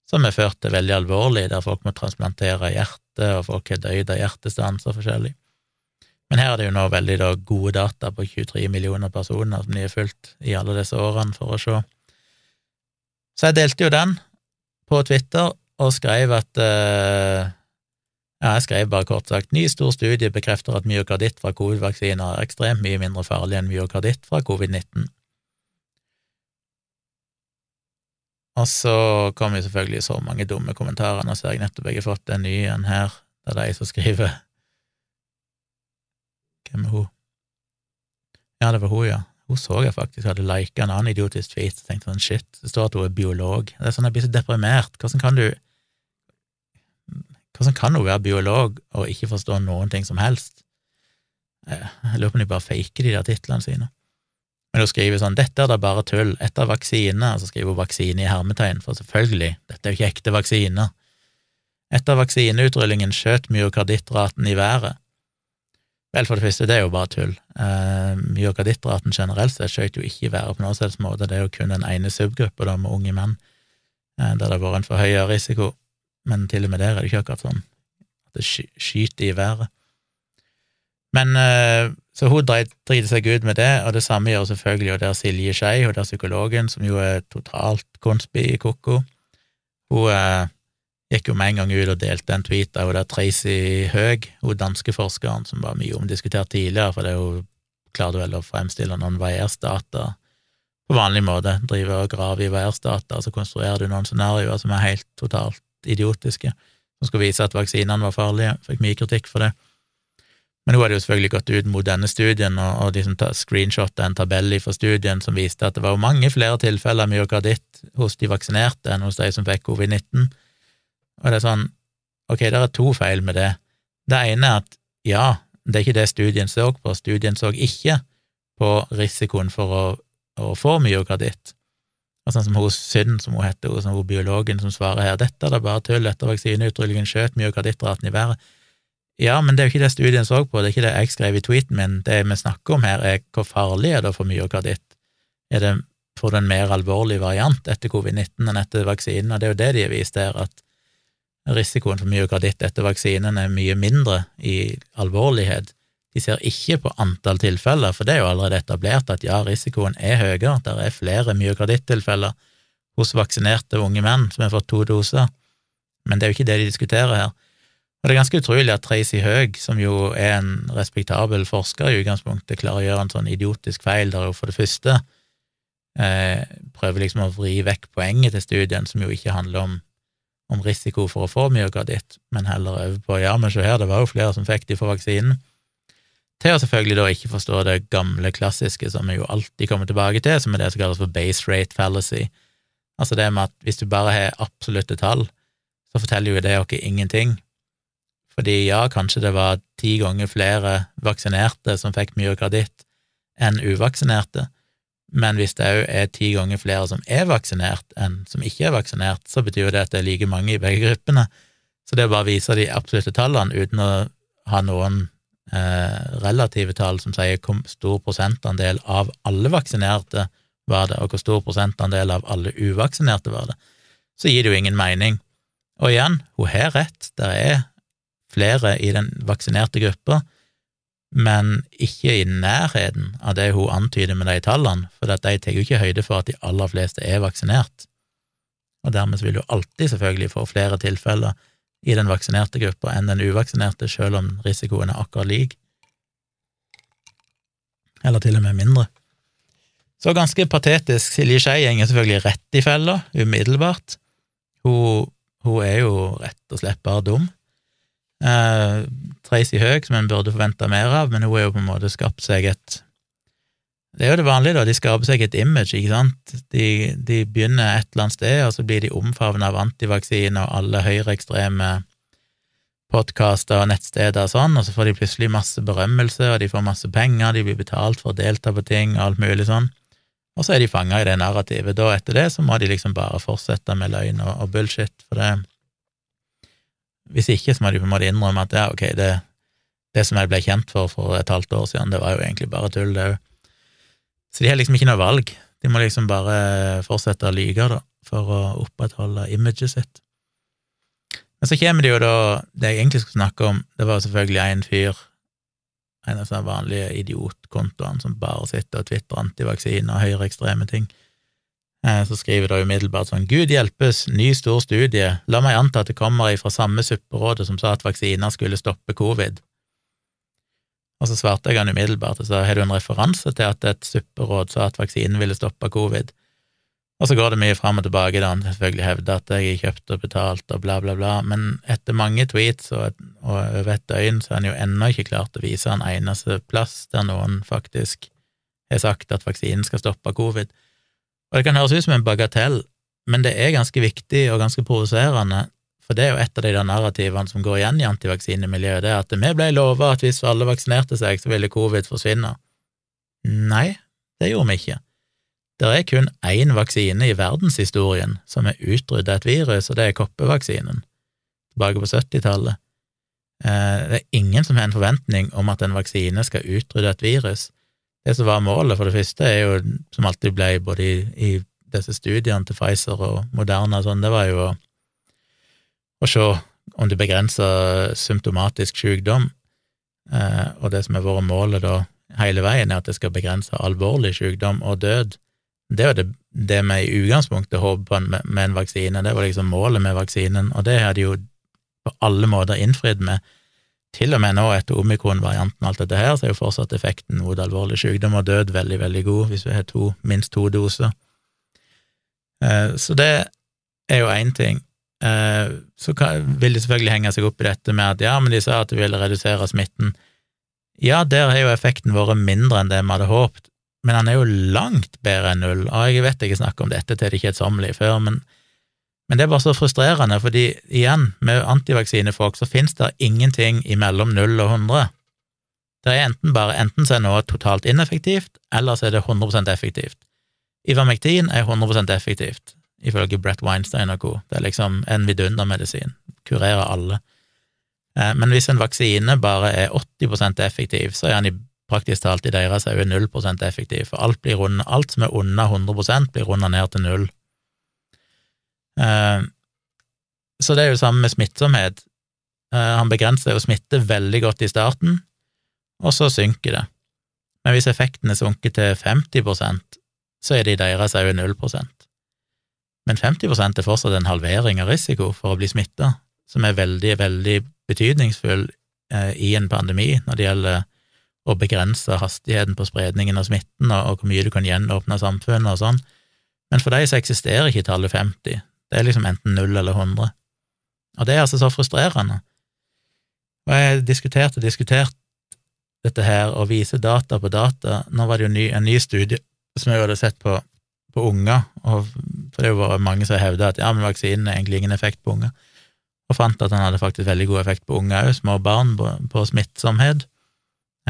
som er ført til veldig alvorlig, der folk må transplantere hjerte, og folk har dødd av hjertestans og forskjellig. Men her er det jo nå veldig da, gode data på 23 millioner personer som de har fulgt i alle disse årene for å se. Så jeg delte jo den på Twitter og skrev at uh, ja, jeg skrev bare kort sagt ny stor studie bekrefter at myokarditt fra covid-vaksiner er ekstremt mye mindre farlig enn myokarditt fra covid-19. Og så kom jo selvfølgelig så mange dumme kommentarer. Nå ser jeg nettopp jeg har fått en ny en her, det er de som skriver Hvem er hun? Ja, det var hun, ja. Hun så jeg faktisk hadde lika en annen idiotisk tweet, og tenkte sånn shit, det står at hun er biolog. Det er sånn, Jeg blir så deprimert. Hvordan kan du Hvordan kan hun være biolog og ikke forstå noen ting som helst? Eh, jeg lurer på om de bare faker de der titlene sine. Men hun skriver sånn 'Dette er da bare tull. Etter vaksine' Og så skriver hun 'vaksine' i hermetegn, for selvfølgelig, dette er jo ikke ekte vaksiner. Etter vaksineutrullingen skjøt myokardittraten i været. Vel, for det første, det er jo bare tull. Uh, myokardittraten generelt sett skjøt jo ikke i været på noen slags måte, det er jo kun den ene subgruppa med unge menn uh, der det har vært en for høyere risiko, men til og med der er det ikke akkurat sånn at det skyter i været. Men eh, Så hun driter seg ut med det, og det samme gjør selvfølgelig jo der Silje Skei, hun der psykologen, som jo er totalt konspi-koko. Hun eh, gikk jo med en gang ut og delte en tweet av hun der Tracy Høeg, hun danske forskeren som var mye omdiskutert tidligere, for det hun klarte vel å fremstille noen VAERS-data på vanlig måte, drive og grave i VAERS-data, så konstruerer du noen scenarioer som er helt totalt idiotiske, som skulle vise at vaksinene var farlige, fikk mye kritikk for det. Men hun hadde jo selvfølgelig gått ut mot denne studien og, og liksom screenshotta en tabell fra studien som viste at det var mange flere tilfeller av myokarditt hos de vaksinerte enn hos de som fikk covid-19. Og det er sånn, ok, det er to feil med det. Det ene er at ja, det er ikke det studien så på, studien så ikke på risikoen for å, å få myokarditt. Og sånn som hos Synd, som hun heter, som hun biologen som svarer her, dette er da bare tull, etter vaksineutrullingen skjøt myokarditteraten i været. Ja, men det er jo ikke det studien så på, det er ikke det jeg skrev i tweeten min. Det vi snakker om her, er hvor farlig er det for myokarditt? Er det for en mer alvorlig variant etter covid-19 enn etter vaksinen? Og det er jo det de har vist her, at risikoen for myokarditt etter vaksinen er mye mindre i alvorlighet. De ser ikke på antall tilfeller, for det er jo allerede etablert at ja, risikoen er høyere, det er flere myokardittilfeller hos vaksinerte unge menn som har fått to doser, men det er jo ikke det de diskuterer her. Og det er ganske utrolig at Tracy Høeg, som jo er en respektabel forsker i utgangspunktet, klarer å gjøre en sånn idiotisk feil der hun for det første eh, prøver liksom å vri vekk poenget til studien, som jo ikke handler om, om risiko for å få myokarditt, men heller over på ja, men se her, det var jo flere som fikk de for vaksinen. Til å selvfølgelig da ikke forstå det gamle klassiske som vi jo alltid kommer tilbake til, som er det som kalles for base rate fallacy. Altså det med at hvis du bare har absolutte tall, så forteller jo det oss ingenting fordi ja, kanskje det var ti ganger flere vaksinerte som fikk myokarditt enn uvaksinerte, men hvis det òg er ti ganger flere som er vaksinert enn som ikke er vaksinert, så betyr jo det at det er like mange i begge gruppene. Så det å bare vise de absolutte tallene uten å ha noen relative tall som sier hvor stor prosentandel av alle vaksinerte var det, og hvor stor prosentandel av alle uvaksinerte var det, så gir det jo ingen mening. Og igjen, hun har rett, det er flere i den vaksinerte gruppa, men ikke i nærheten av det hun antyder med de tallene, for de tar jo ikke høyde for at de aller fleste er vaksinert. Og dermed vil du alltid selvfølgelig få flere tilfeller i den vaksinerte gruppa enn den uvaksinerte, selv om risikoen er akkurat lik, eller til og med mindre. Så ganske patetisk. Silje Skei går selvfølgelig rett i fella, umiddelbart. Hun, hun er jo rett og slett bare dum. Uh, Tracy Høeg, som en burde forvente mer av, men hun har jo på en måte skapt seg et Det er jo det vanlige, da. De skaper seg et image, ikke sant. De, de begynner et eller annet sted, og så blir de omfavnet av antivaksine og alle høyreekstreme podkaster og nettsteder og sånn, og så får de plutselig masse berømmelse, og de får masse penger, de blir betalt for å delta på ting og alt mulig sånn. Og så er de fanga i det narrativet. Da, etter det, så må de liksom bare fortsette med løgn og, og bullshit, for det hvis ikke, så må de på en måte innrømme at ja, ok, det, det som jeg ble kjent for for et halvt år siden, det var jo egentlig bare tull, det òg. Så de har liksom ikke noe valg. De må liksom bare fortsette å lyge, da, for å opprettholde imaget sitt. Men så kommer det jo da Det jeg egentlig skulle snakke om, det var selvfølgelig en fyr, en av sånne vanlige idiotkontoene som bare sitter og tvitrer antivaksine og høyreekstreme ting. Eh, så skriver det umiddelbart sånn Gud hjelpes, ny stor studie, la meg anta at det kommer fra samme supperådet som sa at vaksiner skulle stoppe covid. Og så svarte jeg han umiddelbart og sa har du en referanse til at et supperåd sa at vaksinen ville stoppe covid? Og så går det mye fram og tilbake, da han selvfølgelig hevder at jeg har kjøpt og betalt og bla, bla, bla, men etter mange tweets og, og over et døgn så har han jo ennå ikke klart å vise en eneste plass der noen faktisk har sagt at vaksinen skal stoppe covid. Og det kan høres ut som en bagatell, men det er ganske viktig og ganske provoserende, for det er jo et av de der narrativene som går igjen i antivaksinemiljøet, det er at vi ble lova at hvis alle vaksinerte seg, så ville covid forsvinne. Nei, det gjorde vi ikke. Det er kun én vaksine i verdenshistorien som har utrydda et virus, og det er koppevaksinen, tilbake på 70-tallet. Eh, det er ingen som har en forventning om at en vaksine skal utrydde et virus. Det som var målet, for det første, er jo, som alltid ble både i, i disse studiene til Pfizer og Moderna og sånn, det var jo å, å se om det begrenser symptomatisk sykdom, eh, og det som har vært målet da hele veien, er at det skal begrense alvorlig sykdom og død. Det var det, det vi i utgangspunktet håpet på med, med en vaksine, det var liksom målet med vaksinen, og det har de jo på alle måter innfridd med til og med nå etter omikron-varianten og alt dette her, så er jo fortsatt effekten mot alvorlig sykdom og død veldig, veldig god hvis vi har to, minst to doser. Eh, så det er jo én ting. Eh, så vil de selvfølgelig henge seg opp i dette med at ja, men de sa at de ville redusere smitten. Ja, der har jo effekten vært mindre enn det vi hadde håpet, men han er jo langt bedre enn null, og jeg vet ikke snakker om dette til det kjedsommelig før, men men det er bare så frustrerende, fordi igjen, med antivaksinefolk så finnes det ingenting imellom null og 100. Det er enten bare enten så er noe totalt ineffektivt, eller så er det 100 effektivt. Ivermektin er 100 effektivt, ifølge Brett Weinstein og co. Det er liksom en vidundermedisin, kurerer alle. Eh, men hvis en vaksine bare er 80% effektiv, så er den i praktisk talt i deres øyne 0% effektiv, for alt, blir rundet, alt som er under 100% blir runda ned til null. Eh, så det er jo samme med smittsomhet. Eh, han begrenser jo smitte veldig godt i starten, og så synker det. Men hvis effekten er sunket til 50% så er det i deres òg 0 Men 50% er fortsatt en halvering av risiko for å bli smitta, som er veldig, veldig betydningsfull eh, i en pandemi når det gjelder å begrense hastigheten på spredningen av smitten og, hvor mye du kan gjenåpne samfunnet og sånn. Men for deg så eksisterer ikke tallet 50. Det er liksom enten null eller hundre. Og det er altså så frustrerende. Og jeg diskuterte diskutert og diskutert dette her, og viser data på data. Nå var det jo en ny studie som jeg hadde sett på, på unger, og for det er jo mange som hevder at ja, men vaksinen har egentlig ingen effekt på unger, og fant at den hadde faktisk veldig god effekt på unger òg, små barn, på, på smittsomhet.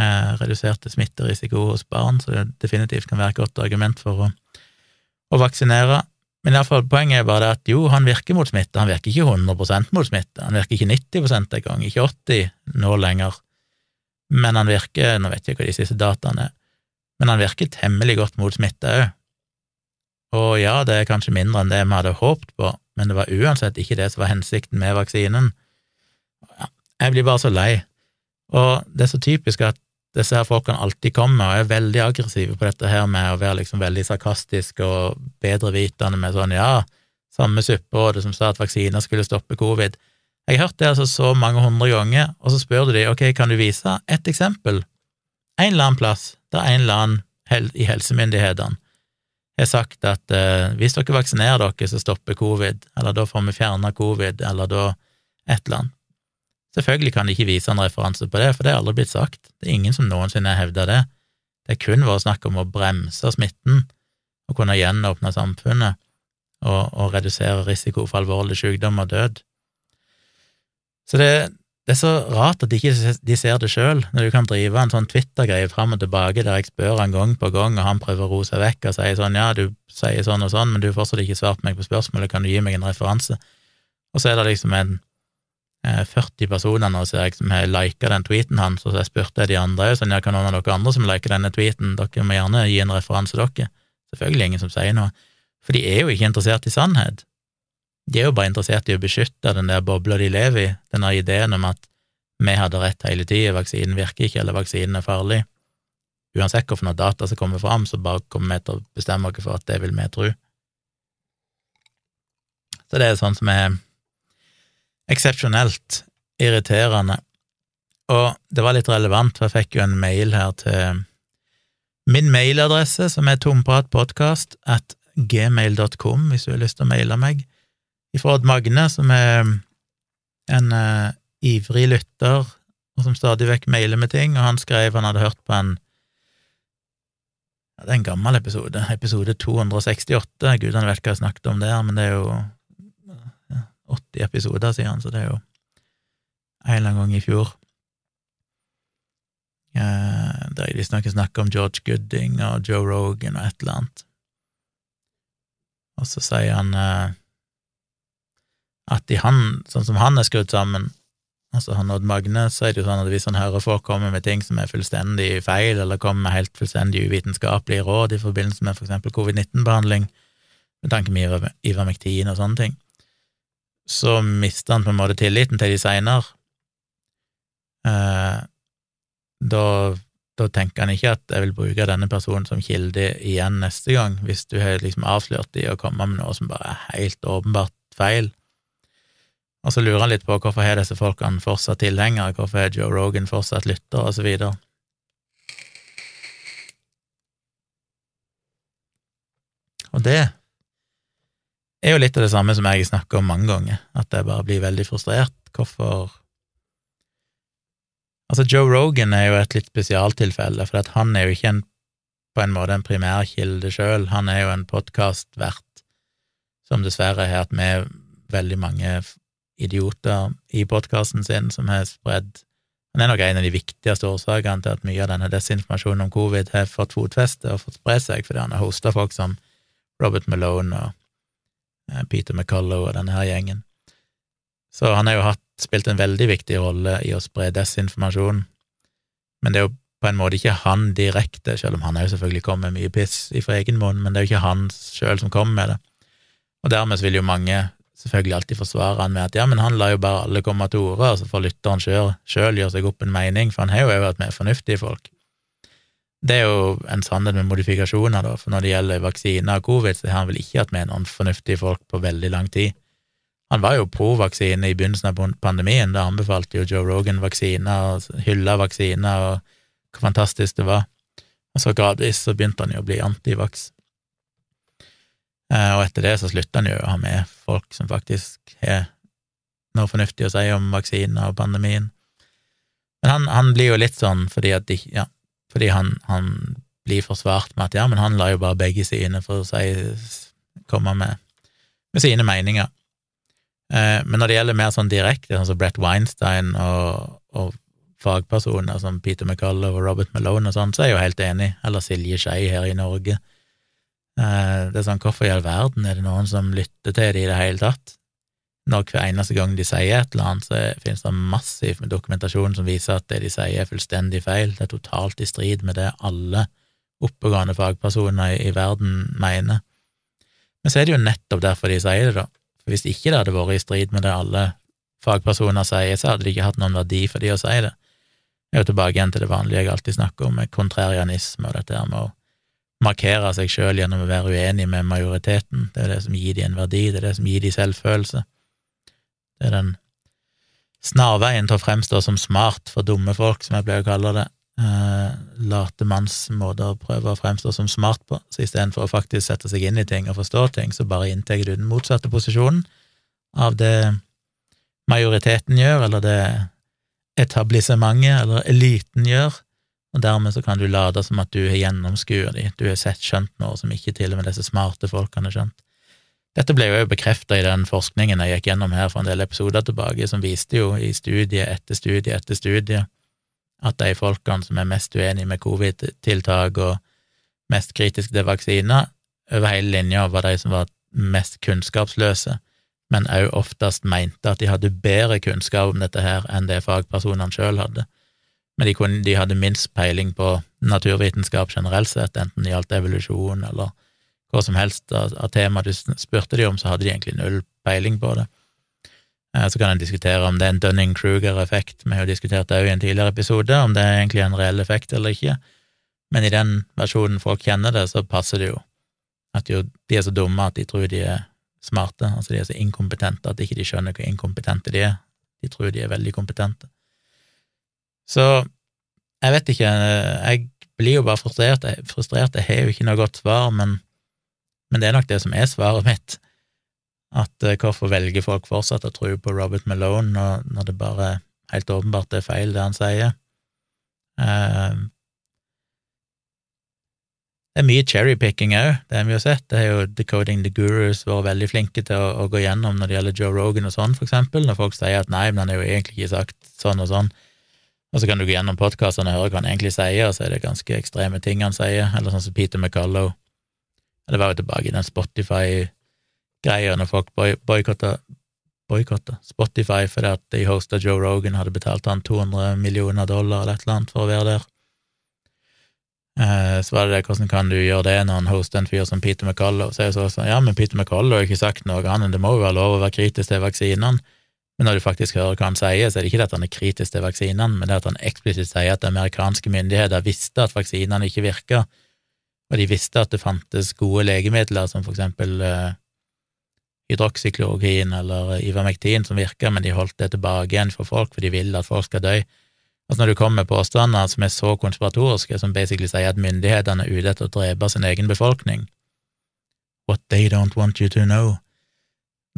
Eh, reduserte smitterisiko hos barn, så det definitivt kan være et godt argument for å, å vaksinere. Men iallfall, poenget er bare det at jo, han virker mot smitte, han virker ikke 100% mot smitte, han virker ikke 90% engang, ikke 80 nå lenger, men han virker, nå vet jeg ikke hva de siste dataene er, men han virker temmelig godt mot smitte òg. Og ja, det er kanskje mindre enn det vi hadde håpet på, men det var uansett ikke det som var hensikten med vaksinen. Jeg blir bare så lei, og det er så typisk at disse her folkene alltid kommer og er veldig aggressive på dette her med å være liksom veldig sarkastisk og bedrevitende med sånn ja, samme supperådet som sa at vaksiner skulle stoppe covid. Jeg har hørt det altså så mange hundre ganger, og så spør du de ok, kan du vise et eksempel? En eller annen plass der en eller annen i helsemyndighetene har sagt at eh, hvis dere vaksinerer dere, så stopper covid, eller da får vi fjerna covid, eller da et eller annet. Selvfølgelig kan de ikke vise en referanse på det, for det er aldri blitt sagt. Det er ingen som noensinne har hevda det. Det er kun vært snakk om å bremse smitten og kunne gjenåpne samfunnet og, og redusere risiko for alvorlig sykdom og død. Så det, det, er så rart at de ikke de ser det sjøl, når du kan drive en sånn Twitter-greie fram og tilbake der jeg spør han gang på gang, og han prøver å roe seg vekk og sier sånn ja, du sier sånn og sånn, men du har fortsatt ikke svart meg på spørsmålet, kan du gi meg en referanse? Og så er det liksom en 40 eh, personer nå, ser jeg, som har lika den tweeten hans, og så jeg spurte de andre sånn, ja, kan noen av dere andre som liker denne tweeten, dere må gjerne gi en referanse, dere. Selvfølgelig ingen som sier noe, for de er jo ikke interessert i sannhet. De er jo bare interessert i å beskytte den der bobla de lever i, denne ideen om at vi hadde rett hele tida, vaksinen virker ikke, eller vaksinen er farlig. Uansett hvilke data som kommer fram, så bare kommer vi til å bestemme oss for at det vil vi tro. Så det er sånn som er eksepsjonelt irriterende. Og det var litt relevant, for jeg fikk jo en mail her til min mailadresse, som er tompratpodkast at gmail.com, hvis du har lyst til å maile meg, ifra Odd Magne, som er en uh, ivrig lytter, og som stadig vekk mailer med ting, og han skrev han hadde hørt på en ja, Det er en gammel episode, episode 268. Gudene vet hva jeg snakket om der, men det er jo ja, 80 episoder sier han, så det er jo en eller annen gang i fjor. Eh, der jeg visstnok snakker om George Gooding og Joe Rogan og et eller annet. Og så sier han eh, at i han, sånn som han er skrudd sammen, altså han Odd Magne, så er det jo sånn at hvis han hører folk komme med ting som er fullstendig feil, eller kommer med helt fullstendig uvitenskapelige råd i forbindelse med for eksempel covid-19-behandling, med tanke med Ivermektin og sånne ting, så mister han på en måte tilliten til de seinere. Eh, da, da, tenker han ikke at jeg vil bruke denne personen som kilde igjen neste gang, hvis du har liksom avslørt de og kommet med noe som bare er helt åpenbart feil. Og så lurer han litt på hvorfor har disse folkene fortsatt tilhengere, hvorfor er Joe Rogan fortsatt lytter, og så videre. Og det er jo litt av det samme som jeg snakker om mange ganger, at jeg bare blir veldig frustrert. Hvorfor Altså, Joe Rogan er jo et litt spesialtilfelle, for han er jo ikke en, på en måte en primærkilde sjøl, han er jo en podkastvert som dessverre har hatt med veldig mange idioter i podkasten sin som har spredd Han er nok en av de viktigste årsakene til at mye av denne desinformasjonen om covid har fått fotfeste og fått spre seg, fordi han har hosta folk som Robert Malone og eh, Peter McCullough og denne her gjengen. Så han har jo hatt, spilt en veldig viktig rolle i å spre desinformasjon, men det er jo på en måte ikke han direkte, selv om han jo selvfølgelig kommet med mye piss ifra egen munn, men det er jo ikke han sjøl som kommer med det. Og dermed vil jo mange selvfølgelig alltid forsvare han med at ja, men han lar jo bare alle komme til orde, og så får lytteren sjøl gjøre seg opp en mening, for han har jo òg vært med fornuftige folk. Det er jo en sannhet med modifikasjoner, da, for når det gjelder vaksiner og covid, så har han vel ikke hatt med noen fornuftige folk på veldig lang tid. Han var jo pro-vaksine i begynnelsen av pandemien, da anbefalte jo Joe Rogan vaksiner og hylla vaksiner og hvor fantastisk det var, og så gradvis så begynte han jo å bli antivaks. Eh, og etter det så slutta han jo å ha med folk som faktisk har noe fornuftig å si om vaksiner og pandemien. Men han, han, blir jo litt sånn fordi at de, ja, fordi han, han, blir forsvart med at ja, men han lar jo bare begge sine for å si, komme med, med sine meninger. Eh, men når det gjelder mer sånn direkte, sånn som Brett Weinstein og, og fagpersoner som Peter McCullough og Robert Malone og sånn, så er jeg jo helt enig, eller Silje Skei her i Norge. Eh, det er sånn, hvorfor i all verden er det noen som lytter til det i det hele tatt? Når hver eneste gang de sier et eller annet, så finnes det massiv dokumentasjon som viser at det de sier er fullstendig feil, det er totalt i strid med det alle oppegående fagpersoner i, verden mener. Men så er det jo nettopp derfor de sier det, da. For hvis ikke det hadde vært i strid med det alle fagpersoner sier, så hadde det ikke hatt noen verdi for de å si det. Jeg er jo tilbake igjen til det vanlige jeg alltid snakker om, kontrarianisme og dette her med å markere seg sjøl gjennom å være uenig med majoriteten. Det er det som gir dem en verdi, det er det som gir dem selvfølelse. Det er den snarveien til å fremstå som smart for dumme folk, som jeg pleier å kalle det. Eh, late manns måte å prøve å fremstå som smart på. Så istedenfor å faktisk sette seg inn i ting og forstå ting, så bare inntar du den motsatte posisjonen av det majoriteten gjør, eller det etablissementet eller eliten gjør, og dermed så kan du late som at du har gjennomskuet de, du har sett skjønt noe som ikke til og med disse smarte folkene har skjønt. Dette ble jo bekrefta i den forskningen jeg gikk gjennom her for en del episoder tilbake, som viste jo i studie etter studie etter studie at de folkene som er mest uenige med covid-tiltak og mest kritiske til vaksiner, over hele linja var de som var mest kunnskapsløse, men òg oftest mente at de hadde bedre kunnskap om dette her enn det fagpersonene sjøl hadde men de, kunne, de, hadde minst peiling på naturvitenskap generelt sett, enten det gjaldt evolusjon eller hva som helst av, tema du spurte de om, så hadde de egentlig null peiling på det. Eh, så kan en diskutere om det er en Dunning-Kruger-effekt, vi har jo diskutert det òg i en tidligere episode, om det er egentlig en reell effekt eller ikke, men i den versjonen folk kjenner det, så passer det jo at jo, de er så dumme at de tror de er smarte, altså de er så inkompetente at ikke de skjønner hvor inkompetente de er, de tror de er veldig kompetente. Så jeg vet ikke, jeg blir jo bare frustrert. Jeg, frustrert, jeg har jo ikke noe godt svar, men, men, det er nok det som er svaret mitt. At uh, hvorfor velger folk fortsatt å tro på Robert Malone når, når det bare helt åpenbart er feil, det han sier? Uh, Det er mye cherrypicking òg, det har vi jo sett. Det har jo Decoding the Gurus vært veldig flinke til å, å, gå gjennom når det gjelder Joe Rogan og sånn, for eksempel, når folk sier at nei, men han har jo egentlig ikke sagt sånn og sånn. Og så kan du gå gjennom podkastene og høre hva han egentlig sier, og så er det ganske ekstreme ting han sier, eller sånn som Peter McCullough. Det var jo tilbake i den Spotify-greia, når folk boikotta boikotta Spotify fordi at de hosta Joe Rogan, hadde betalt han 200 millioner dollar eller et eller annet for å være der. Eh, så var det det, hvordan kan du gjøre det når han hoster en fyr som Peter McCullough? Så er det sånn, ja, men Peter McCullough har ikke sagt noe annet, det må jo være lov å være kritisk til vaksinene. Men når du faktisk hører hva han sier, så er det ikke det at han er kritisk til vaksinene, men det at han eksplisitt sier at amerikanske myndigheter visste at vaksinene ikke virka, og de visste at det fantes gode legemidler som for eksempel hydroksyklorokin eller Ivermektin som virka, men de holdt det tilbake igjen for folk, for de vil at folk skal dø. Altså Når du kommer med påstander som er så konspiratoriske, som basically sier at myndighetene er ute etter å drepe sin egen befolkning, what they don't want you to know,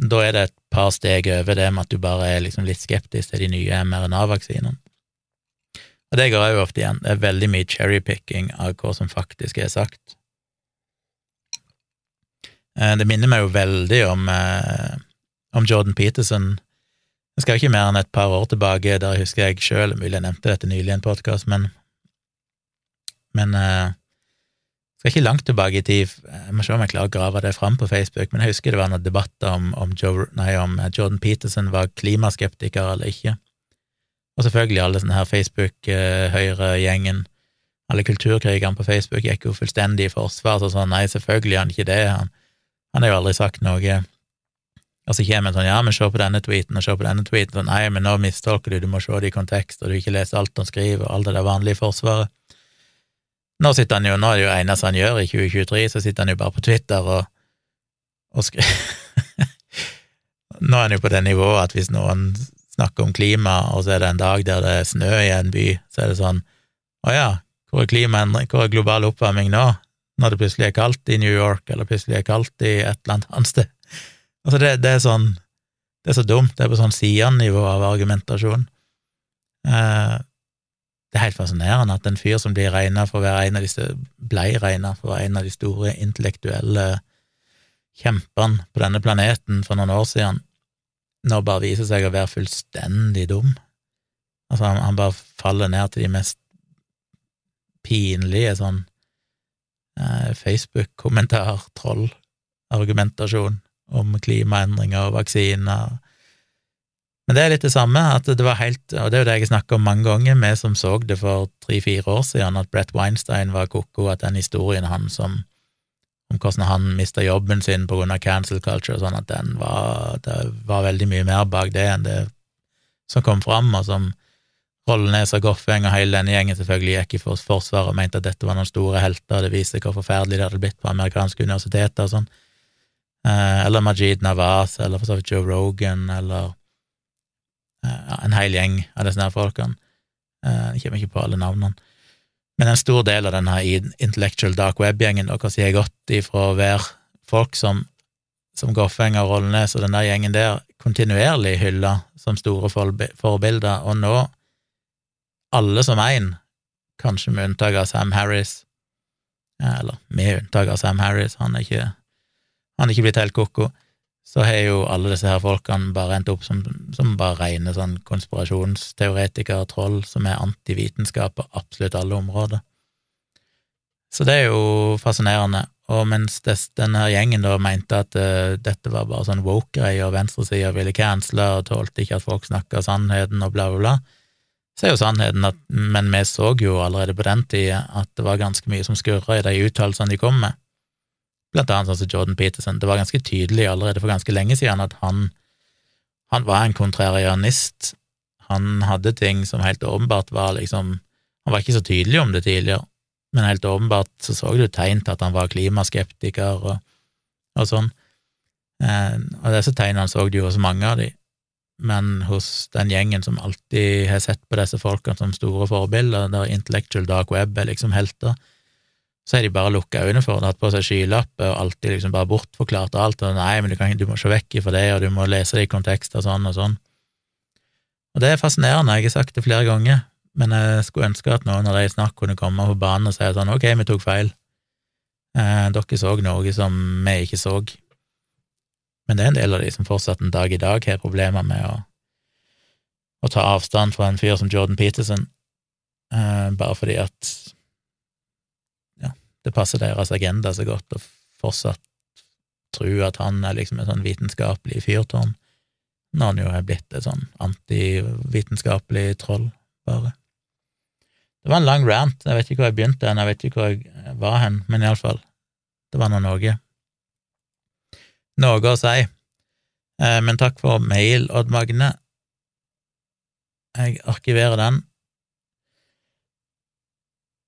da er det et par steg over det med at du bare er liksom litt skeptisk til de nye mRNA-vaksinene. Og det går òg ofte igjen, det er veldig mye cherrypicking av hva som faktisk er sagt. Eh, det minner meg jo veldig om, eh, om Jordan Peterson. Jeg skal ikke mer enn et par år tilbake, der husker jeg sjøl, mulig jeg nevnte dette nylig i en podkast, men, men uh, skal ikke langt tilbake i tid, jeg må se om jeg klarer å grave det fram på Facebook, men jeg husker det var noen debatter om, om, Joe, nei, om Jordan Peterson var klimaskeptiker eller ikke. Og selvfølgelig alle sånne her Facebook-høyre-gjengen, alle kulturkrigerne på Facebook gikk jo fullstendig i forsvar, så sånn nei, selvfølgelig er han ikke det, han, han har jo aldri sagt noe og så kommer en sånn, ja, men se på denne tweeten, og se på denne tweeten, sånn, nei, men nå mistolker du, du må se det i kontekst, og du ikke leser alt han skriver, og alt det der vanlige forsvaret. Nå sitter han jo, nå er det jo eneste han gjør i 2023, så sitter han jo bare på Twitter og, og skriver Nå er han jo på det nivået at hvis noen snakker om klima, og så er det en dag der det er snø i en by, så er det sånn å ja, hvor er klimaendring, hvor er global oppvarming nå, når det plutselig er kaldt i New York, eller plutselig er kaldt i et eller annet sted? Altså, det, det, er sånn Det er så dumt. Det er på sånn sidenivå av argumentasjon. Eh, det er helt fascinerende at en fyr som blir regna for å være en av disse blei regna for å være en av de store intellektuelle kjempene på denne planeten for noen år siden, nå bare viser seg å være fullstendig dum. Altså, han, han bare faller ned til de mest pinlige sånn eh, Facebook-kommentar, troll, argumentasjon om klimaendringer og vaksiner. Men det er litt det samme, at det var helt, og det er jo det jeg snakker om mange ganger, vi som så det for tre-fire år siden, at Brett Weinstein var ko-ko, at den historien han som om hvordan han mista jobben sin på grunn av cancel culture og sånn, at den var, det var veldig mye mer bak det enn det som kom fram, og som Rollenes og Goffeng og hele denne gjengen selvfølgelig gikk i forsvaret og mente at dette var noen store helter, det viste hvor forferdelig det hadde blitt på amerikanske universiteter og sånn. Eh, eller Majid Nawaz, eller for så vidt Joe Rogan, eller en hel gjeng av disse folkene. Eh, jeg kommer ikke på alle navnene. Men en stor del av denne intellectual dark web-gjengen deres har gått ifra å være folk som, som Goffeng og Rollnes og den der gjengen der kontinuerlig hylla som store forbilder, og nå alle som én, kanskje med unntak av Sam Harris, eller med unntak av Sam Harris, han er ikke han er ikke blitt helt ko-ko, så har jo alle disse her folkene bare endt opp som, som bare rene sånn konspirasjonsteoretikere, troll, som er antivitenskap på absolutt alle områder. Så det er jo fascinerende. Og mens denne gjengen da mente at uh, dette var bare sånn woke-greier, og venstresida ville cancele og tålte ikke at folk snakka sannheten og bla, bla, bla, så er jo sannheten at Men vi så jo allerede på den tida at det var ganske mye som skurra i de uttalelsene de kom med blant annet sånn som Jordan Peterson. Det var ganske tydelig allerede for ganske lenge siden at han, han var en kontrarianist. Han hadde ting som helt åpenbart var liksom Han var ikke så tydelig om det tidligere, men helt åpenbart så så du tegn til at han var klimaskeptiker og, og sånn. Eh, og disse tegnene så du jo hos mange av de, men hos den gjengen som alltid har sett på disse folkene som store forbilder, der intellectual dark web er liksom helter, så har de bare lukka øynene for det, hatt på seg skylapper og alltid liksom bare bortforklart alt. og Nei, men du, kan, du må se vekk ifra det, og du må lese det i kontekst og sånn og sånn. Og det er fascinerende, jeg har sagt det flere ganger, men jeg skulle ønske at noen av de snakk kunne komme på banen og si sånn ok, vi tok feil. Eh, dere så noe som vi ikke så. Men det er en del av de som fortsatt en dag i dag har problemer med å, å ta avstand fra en fyr som Jordan Peterson, eh, bare fordi at det passer deres agenda så godt å fortsatt tro at han er liksom et sånn vitenskapelig fyrtårn, når han jo er blitt et sånn antivitenskapelig troll, bare. Det var en lang rant, jeg vet ikke hvor jeg begynte hen, jeg vet ikke hvor jeg var hen, men iallfall, det var nå noe. Noe å si. Eh, men takk for mail, Odd Magne. Jeg arkiverer den.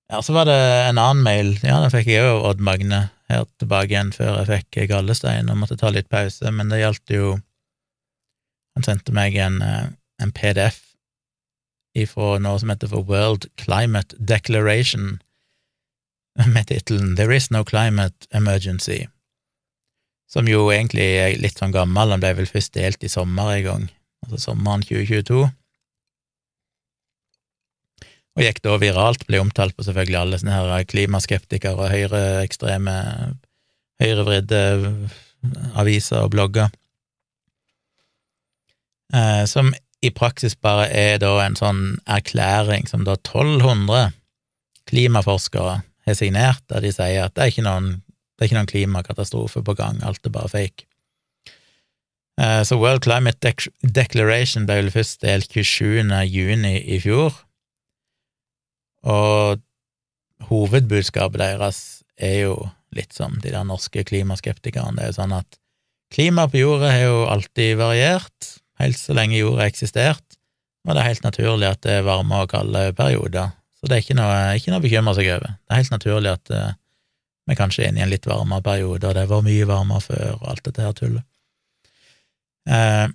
Ja, så var det en annen mail, ja, den fikk jeg òg Odd Magne her tilbake igjen før jeg fikk gallestein og måtte ta litt pause, men det gjaldt jo Han sendte meg en, eh, en PDF ifra noe som heter for World Climate Declaration, med tittelen There is no climate emergency, som jo egentlig er litt sånn gammel, den ble vel først delt i sommer en gang, altså sommeren 2022 og gikk da viralt, ble omtalt på selvfølgelig alle sånne her klimaskeptikere og høyreekstreme, høyrevridde aviser og blogger, eh, som i praksis bare er da en sånn erklæring som da 1200 klimaforskere har signert, der de sier at det er ikke noen, er ikke noen klimakatastrofe på gang, alt er bare fake. Eh, så World Climate Declaration ble vel først delt 27. juni i fjor, og hovedbudskapet deres er jo litt som de der norske klimaskeptikerne. Det er jo sånn at klimaet på jorda har jo alltid variert, helt så lenge jorda har eksistert, og det er helt naturlig at det er varme og kalde perioder. Så det er ikke noe, ikke noe å bekymre seg over. Det er helt naturlig at uh, vi kanskje er inne i en litt varmere periode, og det var mye varmere før, og alt dette her tullet. Uh,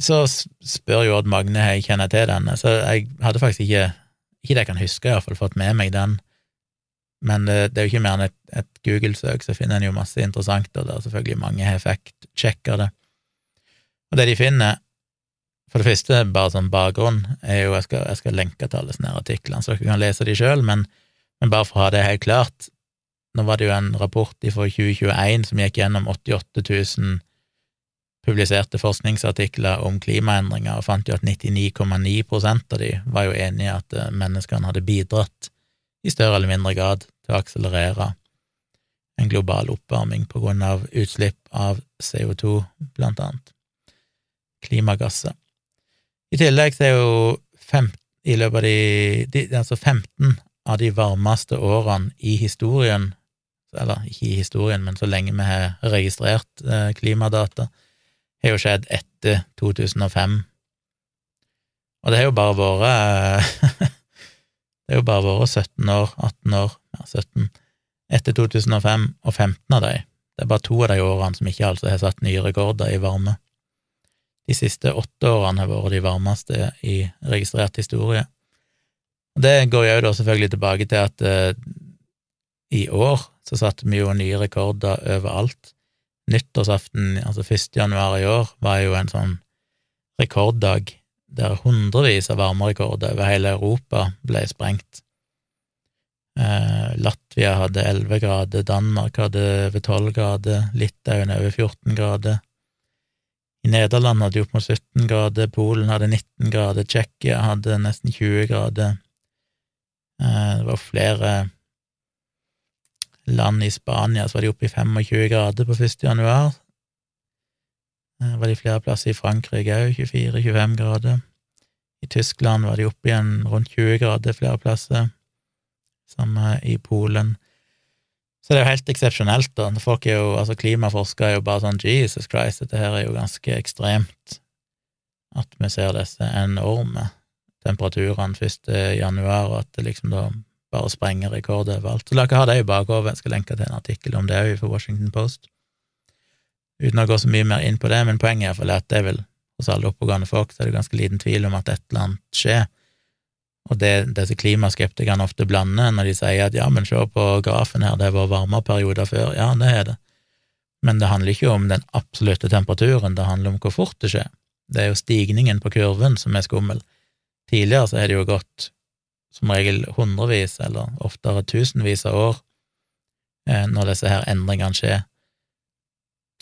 så spør jo Odd Magne jeg kjenner til denne, så jeg hadde faktisk ikke ikke det jeg kan huske, iallfall fått med meg den, men det, det er jo ikke mer enn et, et Google-søk, så finner en jo masse interessant, og det er selvfølgelig mange effekt-sjekker det. Og det de finner, for det første, bare som bakgrunn, er jo Jeg skal, jeg skal lenke til alle sånne artiklene, så dere kan lese de sjøl, men, men, bare for å ha det helt klart, nå var det jo en rapport fra 2021 som gikk gjennom 88 000 publiserte forskningsartikler om klimaendringer og fant jo at 99,9 av de var jo enige i at eh, menneskene hadde bidratt i større eller mindre grad til å akselerere en global oppvarming på grunn av utslipp av CO2, blant annet. Klimagasser. I tillegg så er jo fem, i løpet av de, de altså 15 av de varmeste årene i historien, eller ikke i historien, men så lenge vi har registrert eh, klimadata, har jo skjedd etter 2005. Og det har jo bare vært Det har jo bare vært 17 år, 18 år, ja, 17 etter 2005, og 15 av de. Det er bare to av de årene som ikke altså har satt nye rekorder i varme. De siste åtte årene har vært de varmeste i registrert historie. Og Det går jo da selvfølgelig tilbake til at eh, i år så satte vi jo nye rekorder overalt nyttårsaften, altså 1. januar i år, var jo en sånn rekorddag der hundrevis av varmerekorder over hele Europa ble sprengt. Eh, Latvia hadde 11 grader, Danmark hadde over 12 grader, Litauen over 14 grader. I Nederland hadde de opp mot 17 grader, Polen hadde 19 grader, Tsjekkia hadde nesten 20 grader. Eh, det var flere land i Spania så var de oppe i 25 grader på 1. januar. Det var de flere plasser i Frankrike òg, 24-25 grader. I Tyskland var de oppe igjen rundt 20 grader flere plasser, samme i Polen. Så det er jo helt eksepsjonelt, da. Folk er jo, altså Klimaforskere er jo bare sånn Jesus Christ, dette her er jo ganske ekstremt. At vi ser disse enorme temperaturene 1. januar, og at det liksom da bare sprenger rekorder overalt. Så dere ha det i bakhodet. Jeg skal lenke til en artikkel om det òg for Washington Post. Uten å gå så mye mer inn på det, men poenget er iallfall at det er vel hos alle oppegående folk så er det ganske liten tvil om at et eller annet skjer. Og det disse klimaskeptikerne ofte blander når de sier at ja, men se på grafen her, det har vært varmere perioder før. Ja, det er det. Men det handler ikke om den absolutte temperaturen, det handler om hvor fort det skjer. Det er jo stigningen på kurven som er skummel. Tidligere så er det jo gått som regel hundrevis, eller oftere tusenvis av år, eh, når disse her endringene skjer,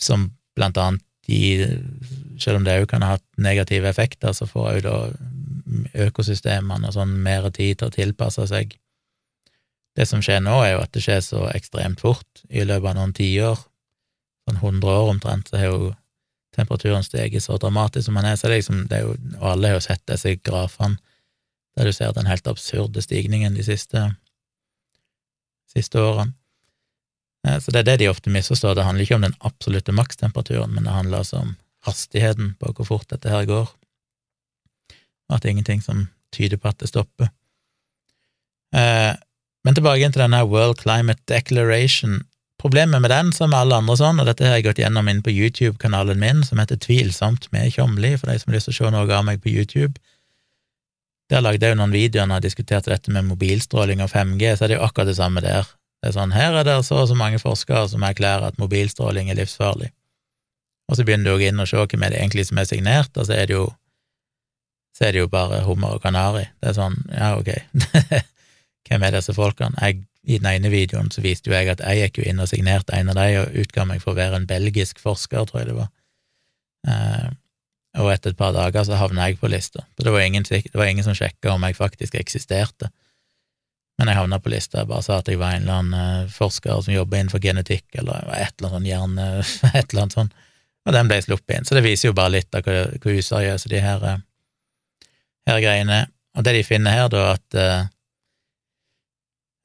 som blant annet de, selv om det òg kan ha hatt negative effekter, så får òg da økosystemene og sånn mer tid til å tilpasse seg. Det som skjer nå, er jo at det skjer så ekstremt fort. I løpet av noen tiår, sånn hundre år omtrent, så har jo temperaturen steget så dramatisk som den er. Så liksom, det er jo, alle har jo sett disse grafene der du ser den helt absurde stigningen de siste, siste årene. Eh, så det er det de ofte misforstår. Det handler ikke om den absolutte makstemperaturen, men det handler altså om hastigheten på hvor fort dette her går, og at det er ingenting som tyder på at det stopper. Eh, men tilbake til denne World Climate Declaration. Problemet med den, som alle andre sånn, og dette har jeg gått gjennom inn på YouTube-kanalen min, som heter Tvilsomt med Tjomli, for de som har lyst til å se noe av meg på YouTube. Der lagde jeg jo noen videoer når jeg diskuterte dette med mobilstråling og 5G, så er det jo akkurat det samme der. Det er sånn, her er det så og så mange forskere som erklærer at mobilstråling er livsfarlig. Og så begynner du å inn og se hvem er det egentlig som er signert, og så er det jo er det jo bare hummer og kanari. Det er sånn, ja, ok, hvem er disse folkene? Jeg, I den ene videoen så viste jo jeg at jeg gikk jo inn og signerte en av dem, og utga meg for å være en belgisk forsker, tror jeg det var. Eh, og etter et par dager så havna jeg på lista. Så det var ingen, det var ingen som sjekka om jeg faktisk eksisterte. Men jeg havna på lista. Jeg bare sa at jeg var en eller annen uh, forsker som jobber innenfor genetikk, eller et eller annet sånn hjerne... et eller annet sånn. Og den ble sluppet inn. Så det viser jo bare litt av hvor, hvor useriøse de her, uh, her greiene er. Og det de finner her, da, at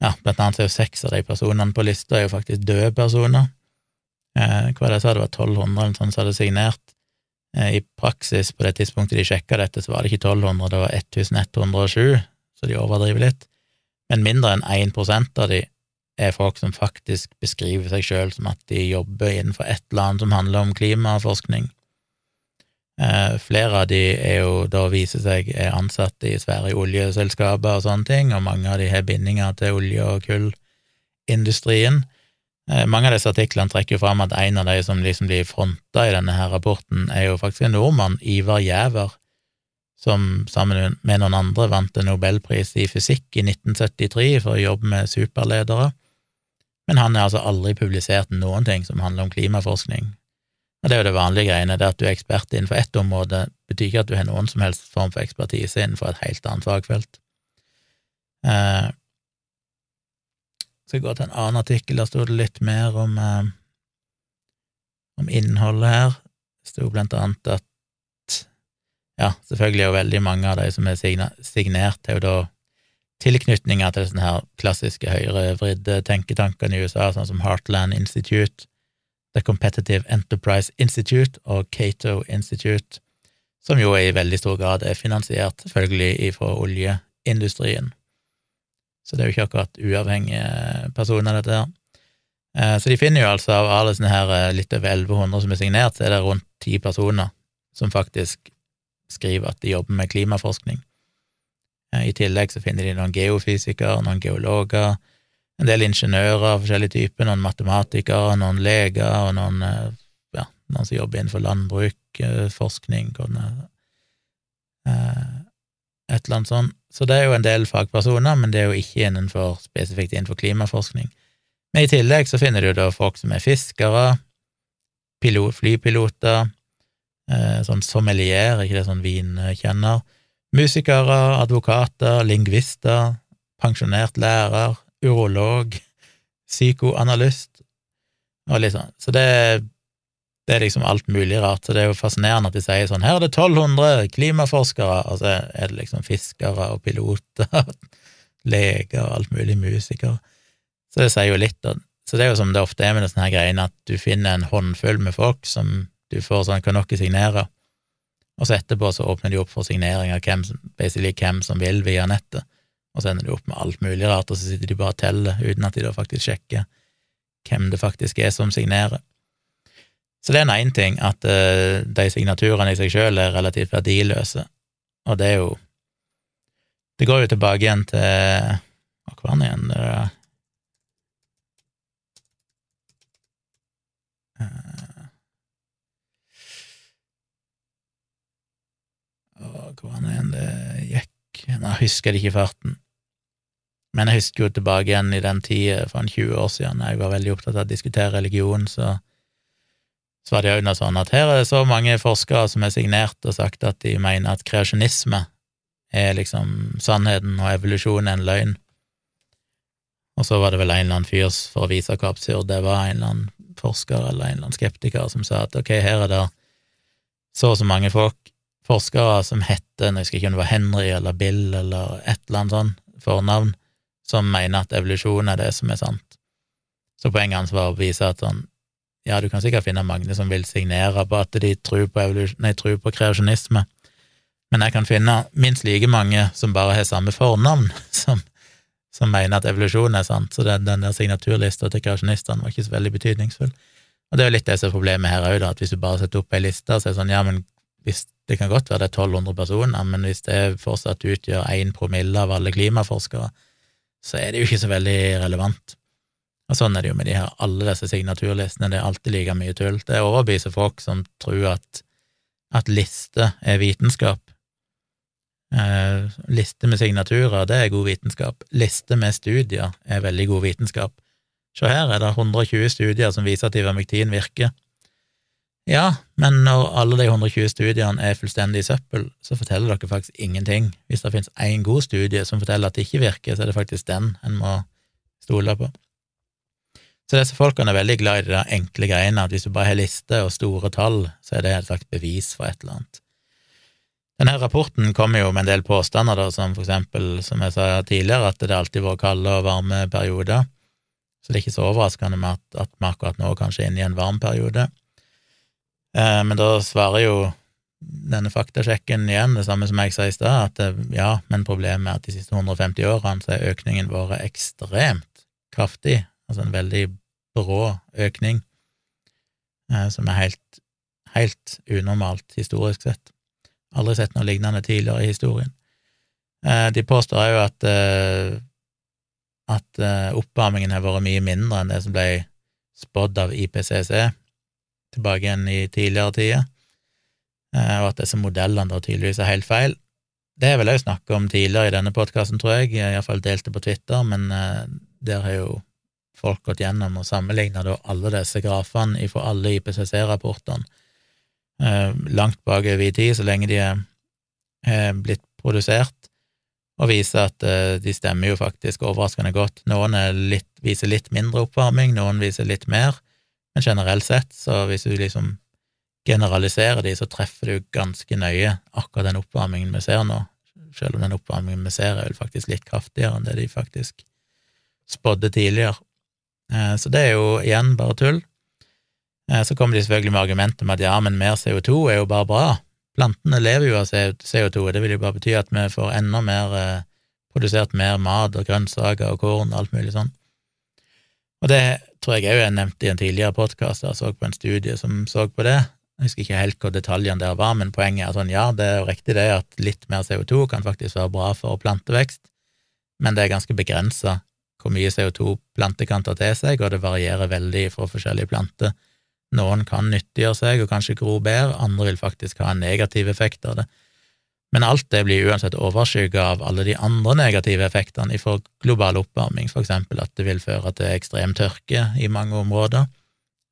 ja, blant annet er jo seks av de personene på lista er jo faktisk døde personer. Eh, hva det sa, det var 1200 eller sånt som hadde signert. Eh, I praksis, på det tidspunktet de sjekka dette, så var det ikke 1200, det var 1107, så de overdriver litt men mindre enn 1% av de er folk som faktisk beskriver seg sjøl som at de jobber innenfor et eller annet som handler om klimaforskning. Eh, flere av de er jo da viser seg er ansatt i svære oljeselskaper og sånne ting, og mange av de har bindinger til olje- og kullindustrien. Eh, mange av disse artiklene trekker jo fram at en av de som liksom blir fronta i denne her rapporten, er jo faktisk en nordmann, Ivar Giæver, som sammen med noen andre vant en nobelpris i fysikk i 1973 for å jobbe med superledere, men han har altså aldri publisert noen ting som handler om klimaforskning. Og det er jo det vanlige greiene, det at du er ekspert innenfor ett område, betyr ikke at du har noen som helst form for ekspertise innenfor et helt annet fagfelt. Eh, skal gå til en annen artikkel, der sto det litt mer om, eh, om innholdet her. Det sto blant annet at ja, selvfølgelig er jo veldig mange av de som er signert, har jo da tilknytninger til sånne her klassiske høyrevridde tenketankene i USA, sånn som Heartland Institute, The Competitive Enterprise Institute og Cato Institute, som jo i veldig stor grad er finansiert, selvfølgelig, ifra oljeindustrien. Så det er jo ikke akkurat uavhengige personer, dette her. Eh, så de finner jo altså av alle sånne her eh, litt over 1100 som er signert, så er det rundt ti personer som faktisk skriver at de jobber med klimaforskning. I tillegg så finner de noen geofysikere, noen geologer, en del ingeniører av forskjellige typer, noen matematikere, noen leger og noen, eh, ja, noen som jobber innenfor landbruk, eh, forskning, eh, et eller annet sånt. Så det er jo en del fagpersoner, men det er jo ikke innenfor, spesifikt innenfor klimaforskning. Men i tillegg så finner du da folk som er fiskere, pilot, flypiloter, Eh, sånn sommelier, ikke det sånn vinkjenner, musikere, advokater, lingvister, pensjonert lærer, urolog, psykoanalyst og litt sånn. Så det, det, er liksom alt mulig rart. Så det er jo fascinerende at de sier sånn her er det 1200 klimaforskere, og så er det liksom fiskere og piloter, leger og alt mulig, musikere. Så det sier jo litt. Så det er jo som det ofte er med disse greiene, at du finner en håndfull med folk som du får sånn kan dere signere, og så etterpå så åpner de opp for signering av hvem, basically hvem som vil via nettet, og så ender de opp med alt mulig rart, og så sitter de bare og teller uten at de da faktisk sjekker hvem det faktisk er som signerer. Så det er én ting at uh, de signaturene i seg sjøl er relativt verdiløse, og det er jo Det går jo tilbake igjen til Hva var det igjen? Det er, hvor var det igjen det gikk? Nå husker jeg ikke farten. Men jeg husker jo tilbake igjen i den tida for en 20 år siden, jeg var veldig opptatt av å diskutere religion, så, så var det jo noe sånn at her er det så mange forskere som er signert og sagt at de mener at kreasjonisme er liksom sannheten, og evolusjon en løgn. Og så var det vel en eller annen fyr, for å vise hvor absurd det var, en eller annen forsker eller en eller annen skeptiker som sa at ok, her er det så og så mange folk, forskere som heter, jeg husker ikke om det var Henry eller Bill eller et eller annet sånn fornavn, som mener at evolusjon er det som er sant. Så poenget hans var å vise at sånn, ja, du kan sikkert finne mange som vil signere på at de tror på, nei, tror på kreasjonisme, men jeg kan finne minst like mange som bare har samme fornavn, som, som mener at evolusjon er sant, så den, den der signaturlista til kreasjonistene var ikke så veldig betydningsfull. Og det er jo litt det som er problemet her òg, at hvis du bare setter opp ei liste, så er det sånn, ja, men hvis, det kan godt være det er 1200 personer, men hvis det fortsatt utgjør én promille av alle klimaforskere, så er det jo ikke så veldig relevant. Og sånn er det jo med de her, alle disse signaturlistene, det er alltid like mye tull. Det er overbeviser folk som tror at, at liste er vitenskap, Eh, liste med signaturer, det er god vitenskap. Liste med studier er veldig god vitenskap. Se her er det 120 studier som viser at ivermektin virker. Ja, men når alle de 120 studiene er fullstendig søppel, så forteller dere faktisk ingenting. Hvis det finnes én god studie som forteller at det ikke virker, så er det faktisk den en må stole på. Så disse folkene er veldig glad i de enkle greiene, at hvis du bare har liste og store tall, så er det et slags bevis for et eller annet. Denne rapporten kommer jo med en del påstander, da, som for eksempel, som jeg sa tidligere, at det alltid var kalde og varme perioder, så det er ikke så overraskende med at, at vi akkurat nå kanskje er inne i en varm periode. Eh, men da svarer jo denne faktasjekken igjen det samme som jeg sa i stad, at det, ja, men problemet er at de siste 150 årene så er økningen vår ekstremt kraftig, altså en veldig brå økning, eh, som er helt, helt unormalt historisk sett. Aldri sett noe lignende tidligere i historien. Eh, de påstår òg at, eh, at oppvarmingen har vært mye mindre enn det som ble spådd av IPCC tilbake igjen i tidligere tider, og at disse modellene da tydeligvis er helt feil. Det har vel òg snakka om tidligere i denne podkasten, tror jeg, iallfall delte på Twitter, men der har jo folk gått gjennom og sammenligna alle disse grafene fra alle IPCC-rapportene Eh, langt bakover i tid, så lenge de er blitt produsert, og viser at eh, de stemmer jo faktisk overraskende godt. Noen litt, viser litt mindre oppvarming, noen viser litt mer, men generelt sett, så hvis du liksom generaliserer de, så treffer du ganske nøye akkurat den oppvarmingen vi ser nå, selv om den oppvarmingen vi ser, er vel faktisk litt kraftigere enn det de faktisk spådde tidligere. Eh, så det er jo igjen bare tull. Eh, så kommer de selvfølgelig med argumentet om at ja, men mer CO2 er jo bare bra. Plantene lever jo av CO2, og det vil jo bare bety at vi får enda mer eh, produsert mer mat og grønnsaker og korn og alt mulig sånn. Og det tror jeg òg jeg nevnte i en tidligere podkast, jeg så på en studie som så på det. Jeg husker ikke helt hvor detaljene der var, men poenget er sånn, ja, det er jo riktig det at litt mer CO2 kan faktisk være bra for plantevekst, men det er ganske begrensa hvor mye CO2 planter kan ta til seg, og det varierer veldig fra forskjellige planter. Noen kan nyttiggjøre seg og kanskje gro bedre, andre vil faktisk ha en negativ effekt av det. Men alt det blir uansett overskygget av alle de andre negative effektene for global oppvarming, for eksempel at det vil føre til ekstrem tørke i mange områder,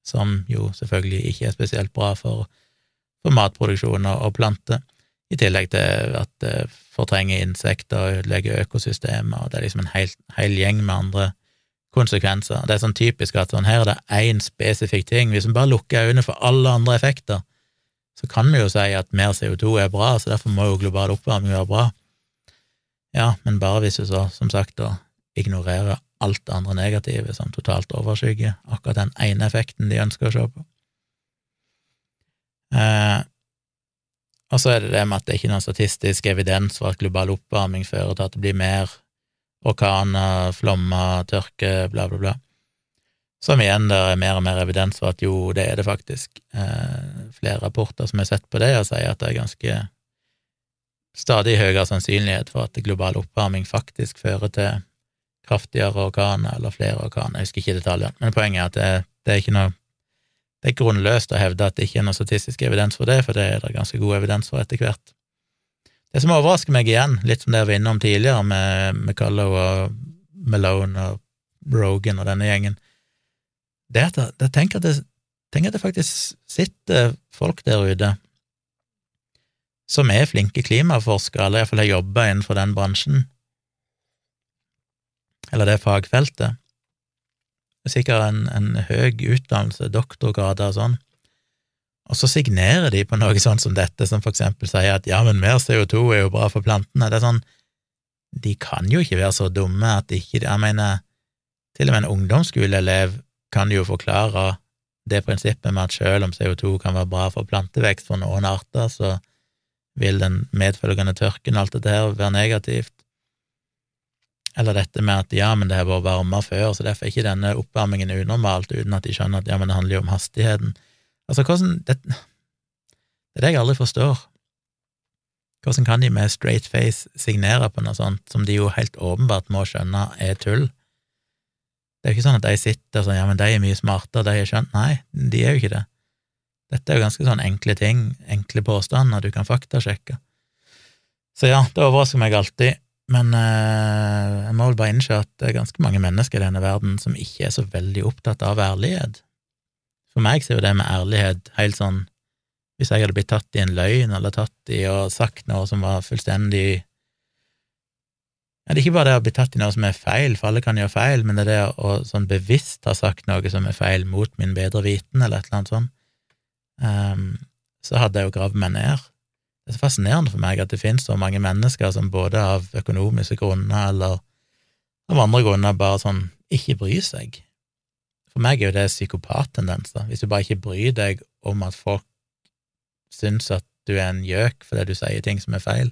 som jo selvfølgelig ikke er spesielt bra for, for matproduksjon og planter, i tillegg til at det fortrenger insekter og ødelegger økosystemer, og det er liksom en hel, hel gjeng med andre konsekvenser. Det er sånn typisk at sånn, her er det én spesifikk ting. Hvis vi bare lukker øynene for alle andre effekter, så kan vi jo si at mer CO2 er bra, så derfor må jo global oppvarming være bra. Ja, men bare hvis du så, som sagt, da ignorerer alt det andre negative som totalt overskygger akkurat den ene effekten de ønsker å se på. Eh, og så er det det med at det ikke er noen statistisk evidens for at global oppvarming fører til at det blir mer orkaner, flommer, tørke, bla, bla, bla. Som igjen der er mer og mer evidens for at jo, det er det faktisk. Eh, flere rapporter som har sett på det, og sier at det er ganske stadig høyere sannsynlighet for at global oppvarming faktisk fører til kraftigere orkaner eller flere orkaner. Jeg husker ikke detaljene, men poenget er at det, det, er ikke noe det er grunnløst å hevde at det ikke er noe statistisk evidens for det, for det er det ganske god evidens for etter hvert. Det som overrasker meg igjen, litt som det jeg var innom tidligere med McCullough og Malone og Rogan og denne gjengen, det er at jeg tenker at det, faktisk sitter folk der ute som er flinke klimaforskere, eller iallfall har jobba innenfor den bransjen, eller det fagfeltet. Er sikkert en, en høy utdannelse, doktorgrader og sånn, og så signerer de på noe sånt som dette, som for eksempel sier at ja, men mer CO2 er jo bra for plantene. Det er sånn, de kan jo ikke være så dumme at de ikke Jeg mener, til og med en ungdomsskoleelev kan jo forklare det prinsippet med at selv om CO2 kan være bra for plantevekst for noen arter, så vil den medfølgende tørken og alt dette her være negativt. Eller dette med at ja, men det har vært varmere før, så derfor er ikke denne oppvarmingen unormalt, uten at de skjønner at ja, men det handler jo om hastigheten. Altså, hvordan det, det er det jeg aldri forstår. Hvordan kan de med straight face signere på noe sånt som de jo helt åpenbart må skjønne er tull? Det er jo ikke sånn at de sitter og sånn ja, men de er mye smartere, de har skjønt Nei, de er jo ikke det. Dette er jo ganske sånn enkle ting, enkle påstander du kan faktasjekke. Så ja, det overrasker meg alltid, men eh, jeg må vel bare innse at det er ganske mange mennesker i denne verden som ikke er så veldig opptatt av ærlighet. For meg så er jo det med ærlighet helt sånn Hvis jeg hadde blitt tatt i en løgn, eller tatt i og sagt noe som var fullstendig ja, Det er ikke bare det å bli tatt i noe som er feil, for alle kan gjøre feil, men det er det å sånn bevisst ha sagt noe som er feil mot min bedre viten, eller et eller annet sånt, um, så hadde jeg jo gravd meg ned. Det er så fascinerende for meg at det finnes så mange mennesker som både av økonomiske grunner eller av andre grunner bare sånn ikke bryr seg. For meg er jo det psykopattendenser. Hvis du bare ikke bryr deg om at folk syns at du er en gjøk fordi du sier ting som er feil,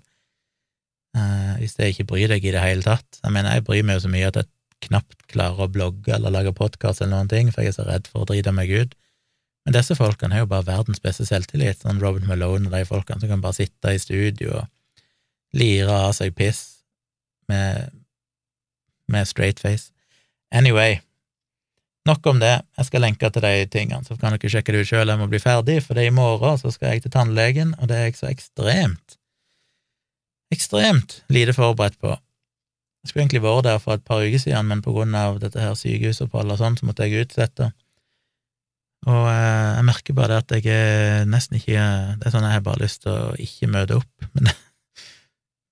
eh, hvis jeg ikke bryr deg i det hele tatt Jeg mener, jeg bryr meg jo så mye at jeg knapt klarer å blogge eller lage podkast eller noen ting, for jeg er så redd for å drite meg ut. Men disse folkene har jo bare verdens beste selvtillit, sånn Robert Malone og de folkene som kan bare sitte i studio og lire av seg piss med, med straight face. Anyway, Nok om det, jeg skal lenke til de tingene, så kan dere sjekke det ut sjøl. Jeg må bli ferdig, for det er i morgen så skal jeg til tannlegen, og det er jeg så ekstremt, ekstremt lite forberedt på. Jeg skulle egentlig vært der for et par uker siden, men på grunn av dette her sykehusoppholdet og sånn, så måtte jeg utsette. Og eh, jeg merker bare det at jeg er nesten ikke Det er sånn jeg har bare lyst til å ikke møte opp, men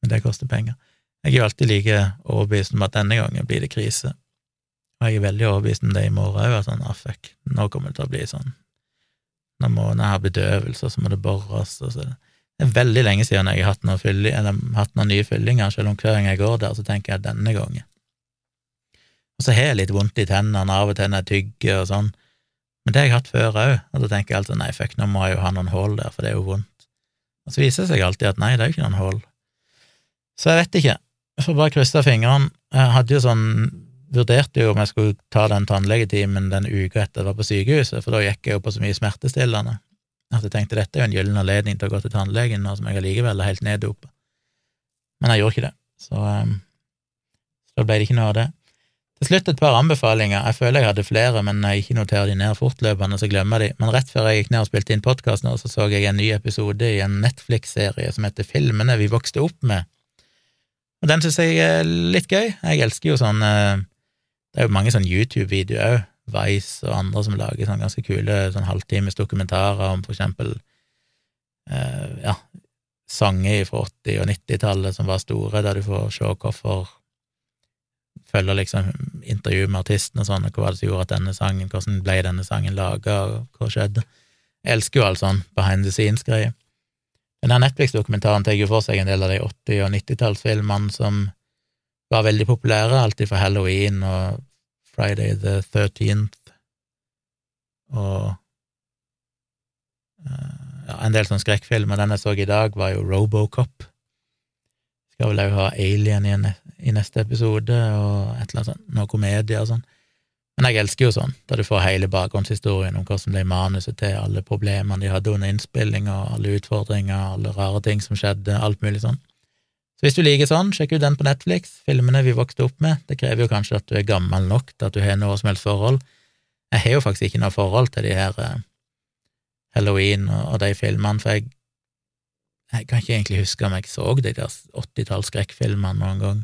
men det koster penger. Jeg er jo alltid like overbevist om at denne gangen blir det krise. Og jeg er veldig overbevist om det i morgen òg, sånn ah, fuck, nå kommer det til å bli sånn Nå må jeg har bedøvelse, så må det bores, og så Det er veldig lenge siden jeg har hatt noen, fylling, eller, hatt noen nye fyllinger, selv om hver gang jeg går der, så tenker jeg denne gangen. Og så har jeg litt vondt i tennene av og til når jeg tygger og sånn, men det har jeg hatt før òg, og da tenker jeg alltid nei, fuck, nå må jeg jo ha noen hull der, for det er jo vondt. Og så viser det seg alltid at nei, det er jo ikke noen hull. Så jeg vet ikke, jeg får bare krysse fingrene. Jeg hadde jo sånn vurderte jo om jeg skulle ta den tannlegetimen den uka etter jeg var på sykehuset, for da gikk jeg jo på så mye smertestillende at jeg tenkte dette er jo en gyllen anledning til å gå til tannlegen nå som jeg allikevel er helt neddopa. Men jeg gjorde ikke det, så, um, så ble det ikke noe av det. Til slutt et par anbefalinger. Jeg føler jeg hadde flere, men jeg ikke noterer de ned fortløpende, så glemmer jeg de. Men rett før jeg gikk ned og spilte inn podkast nå, så så jeg en ny episode i en Netflix-serie som heter Filmene vi vokste opp med. Og den syns jeg er litt gøy. Jeg elsker jo sånn uh, det er jo mange sånne YouTube-videoer òg, Vice og andre som lager sånne ganske kule sånn halvtimes dokumentarer om for eksempel eh, ja, sanger fra 80- og 90-tallet som var store, der du får se hvorfor Følger liksom intervju med artisten og sånn, og hva var det som gjorde at denne sangen Hvordan ble denne sangen laga, og hva skjedde? Jeg elsker jo all sånn behind the scenes-greie. Den Netflix-dokumentaren tar jo for seg en del av de 80- og 90-tallsfilmene som var veldig populære, alltid fra Halloween og Friday the 13th og uh, ja, en del sånne skrekkfilmer. Den jeg så i dag, var jo Robocop. Skal vel òg ha Alien i, i, neste episode, og et eller annet sånt, noe komedie og sånn. Men jeg elsker jo sånn, da du får hele bakgrunnshistorien om hvordan ble manuset til, alle problemene de hadde under innspilling, og alle utfordringer, alle rare ting som skjedde, alt mulig sånn. Så hvis du liker sånn, sjekk ut den på Netflix, filmene vi vokste opp med. Det krever jo kanskje at du er gammel nok til at du har noe som helst forhold. Jeg har jo faktisk ikke noe forhold til de her uh, Halloween og, de filmene, for jeg, jeg kan ikke egentlig huske om jeg så de der 80-talls skrekkfilmene noen gang.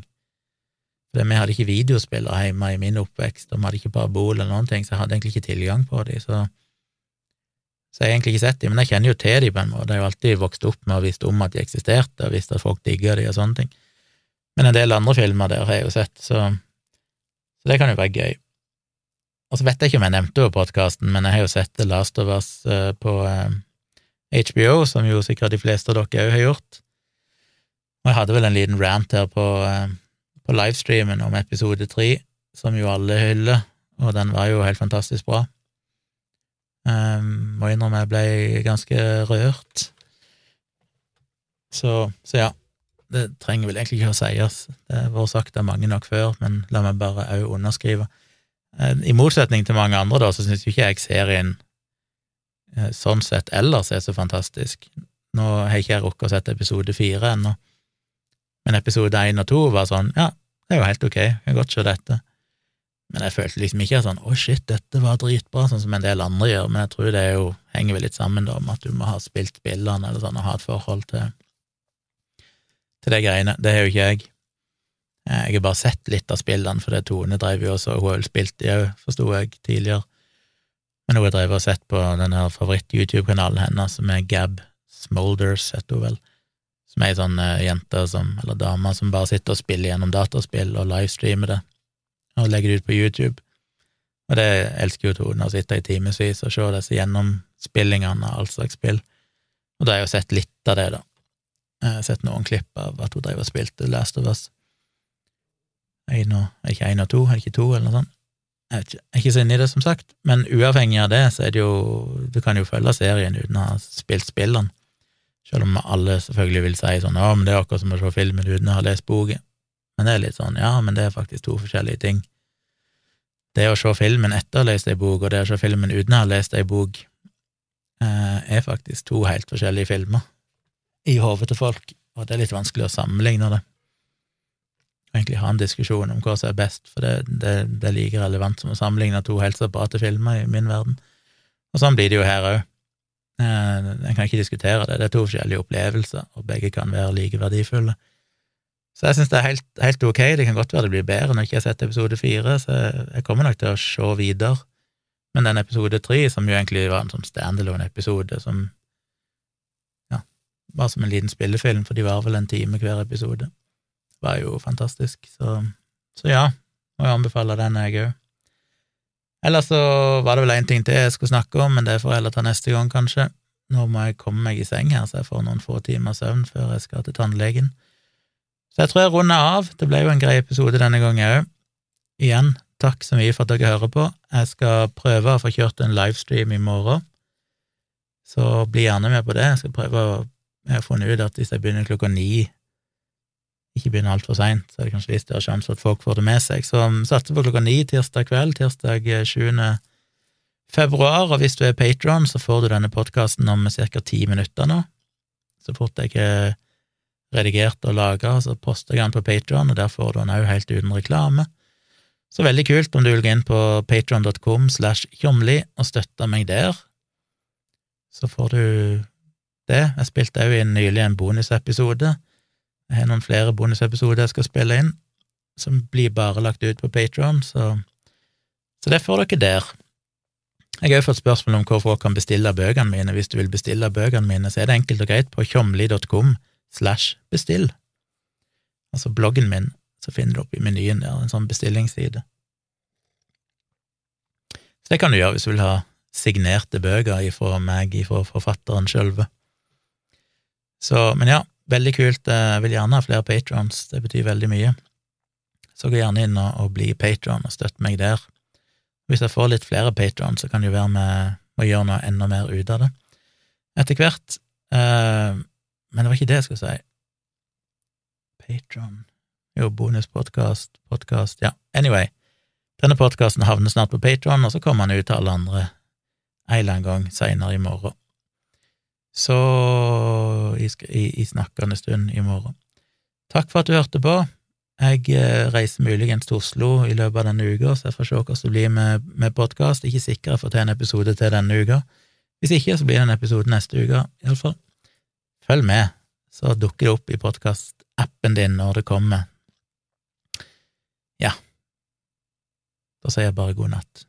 For vi hadde ikke videospillere hjemme i min oppvekst, og vi hadde ikke parabol eller noen ting, så jeg hadde egentlig ikke tilgang på dem, så, så jeg har egentlig ikke sett dem, men jeg kjenner jo til dem på en måte, jeg har jo alltid vokst opp med å visst om at de eksisterte, og visst at folk digga dem og sånne ting. Men en del andre filmer der har jeg jo sett, så, så det kan jo være gøy. Og så vet jeg ikke om jeg nevnte det på podkasten, men jeg har jo sett The Last of Us eh, på HBO, som jo sikkert de fleste av dere òg har gjort. Og jeg hadde vel en liten rant her på, eh, på livestreamen om episode tre, som jo alle hyller, og den var jo helt fantastisk bra. Um, må innrømme jeg ble ganske rørt. Så, så ja, det trenger vel egentlig ikke å sies. Det har vært sagt av mange nok før, men la meg bare òg underskrive. Eh, I motsetning til mange andre, da, så syns jo ikke jeg serien sånn sett ellers er så fantastisk. Nå har ikke jeg rukket å sette episode fire ennå, men episode én og to var sånn, ja, det er jo helt ok, jeg kan godt se dette. Men jeg følte liksom ikke sånn å, shit, dette var dritbra, sånn som en del andre gjør, men jeg tror det jo henger vel litt sammen da med at du må ha spilt spillene eller sånn og ha et forhold til, til de greiene. Det har jo ikke jeg. Eh, jeg har bare sett litt av spillene, for det Tone drev jo også, hun har vel spilt de òg, forsto jeg tidligere. Men hun har drevet og sett på den her favoritt-YouTube-kanalen hennes, som er Gab Smolders, heter hun vel, som er ei sånn uh, jente som, eller dame som bare sitter og spiller gjennom dataspill og livestreamer det, og legger det ut på YouTube. Og det elsker jo Tone, å sitte i timevis og se disse gjennomspillingene av all slags spill. Og da har jeg jo sett litt av det, da. Jeg har sett noen klipp av at hun drev og spilte Last of Us. Én og, ikke én og to, ikke to, eller noe sånt. Jeg er ikke, så inne i det, som sagt, men uavhengig av det, så er det jo Du kan jo følge serien uten å ha spilt spillene, selv om alle selvfølgelig vil si sånn 'Å, men det er akkurat som å se filmen uten å ha lest boken'. Men det er litt sånn, ja, men det er faktisk to forskjellige ting. Det å se filmen etter å ha lest ei bok, og det å se filmen uten å ha lest ei bok, eh, er faktisk to helt forskjellige filmer i hodet til folk, og det er litt vanskelig å sammenligne det egentlig ha en diskusjon om hva som er best, for det, det, det er like relevant som å sammenligne to helt separate filmer i min verden. Og sånn blir det jo her òg. Eh, en kan ikke diskutere det, det er to forskjellige opplevelser, og begge kan være like verdifulle. Så jeg syns det er helt, helt, ok, det kan godt være det blir bedre når jeg ikke har sett episode fire, så jeg kommer nok til å se videre. Men den episode tre, som jo egentlig var en sånn standalone-episode, som ja, var som en liten spillefilm, for de var vel en time hver episode, var jo fantastisk. Så, så ja, må jeg anbefale den, jeg òg. Ellers så var det vel én ting til jeg skulle snakke om, men det får jeg heller ta neste gang, kanskje. Nå må jeg komme meg i seng her, så jeg får noen få timer søvn før jeg skal til tannlegen. Så jeg tror jeg runder av. Det ble jo en grei episode denne gangen òg. Igjen, takk så mye for at dere hører på. Jeg skal prøve å få kjørt en livestream i morgen, så bli gjerne med på det. Jeg skal prøve å har funnet ut at hvis jeg begynner klokka ni ikke begynner altfor seint, så er det kanskje litt større sjanse for at folk får det med seg. Så vi satser på klokka ni tirsdag kveld, tirsdag 7. Eh, februar, og hvis du er patron, så får du denne podkasten om ca. ti minutter nå. Så fort jeg er redigert og laga, så poster jeg den på Patron, og der får du den òg helt uten reklame. Så veldig kult om du vil gå inn på patron.com slash tjomli og støtte meg der. Så får du det. Jeg spilte òg inn nylig en bonusepisode jeg har noen flere bonusepisoder jeg skal spille inn, som blir bare lagt ut på Patron, så, så det får dere der. Jeg har også fått spørsmål om hvor folk kan bestille bøkene mine. Hvis du vil bestille bøkene mine, så er det enkelt og greit på tjomli.com slash bestill. Altså bloggen min, så finner du opp i menyen der en sånn bestillingsside. Så det kan du gjøre hvis du vil ha signerte bøker ifra meg, ifra forfatteren sjølve. Så, men ja, Veldig kult. Jeg vil gjerne ha flere patrons, det betyr veldig mye. Så gå gjerne inn og, og bli patron og støtt meg der. Hvis jeg får litt flere patrons, så kan det jo være med å gjøre noe enda mer ut av det etter hvert. Uh, men det var ikke det jeg skulle si. Patron Jo, bonuspodkast, podkast Ja, anyway. Denne podkasten havner snart på Patron, og så kommer han ut til alle andre en eller annen gang seinere i morgen så i, i, i snakkende stund i morgen. Takk for at du hørte på. Jeg eh, reiser muligens til Oslo i løpet av denne uka, så jeg får se hvordan det blir med, med podkast. Ikke sikker jeg får til en episode til denne uka. Hvis ikke, så blir det en episode neste uke, iallfall. Følg med, så dukker det opp i podkastappen din når det kommer. Ja, Da sier jeg bare god natt.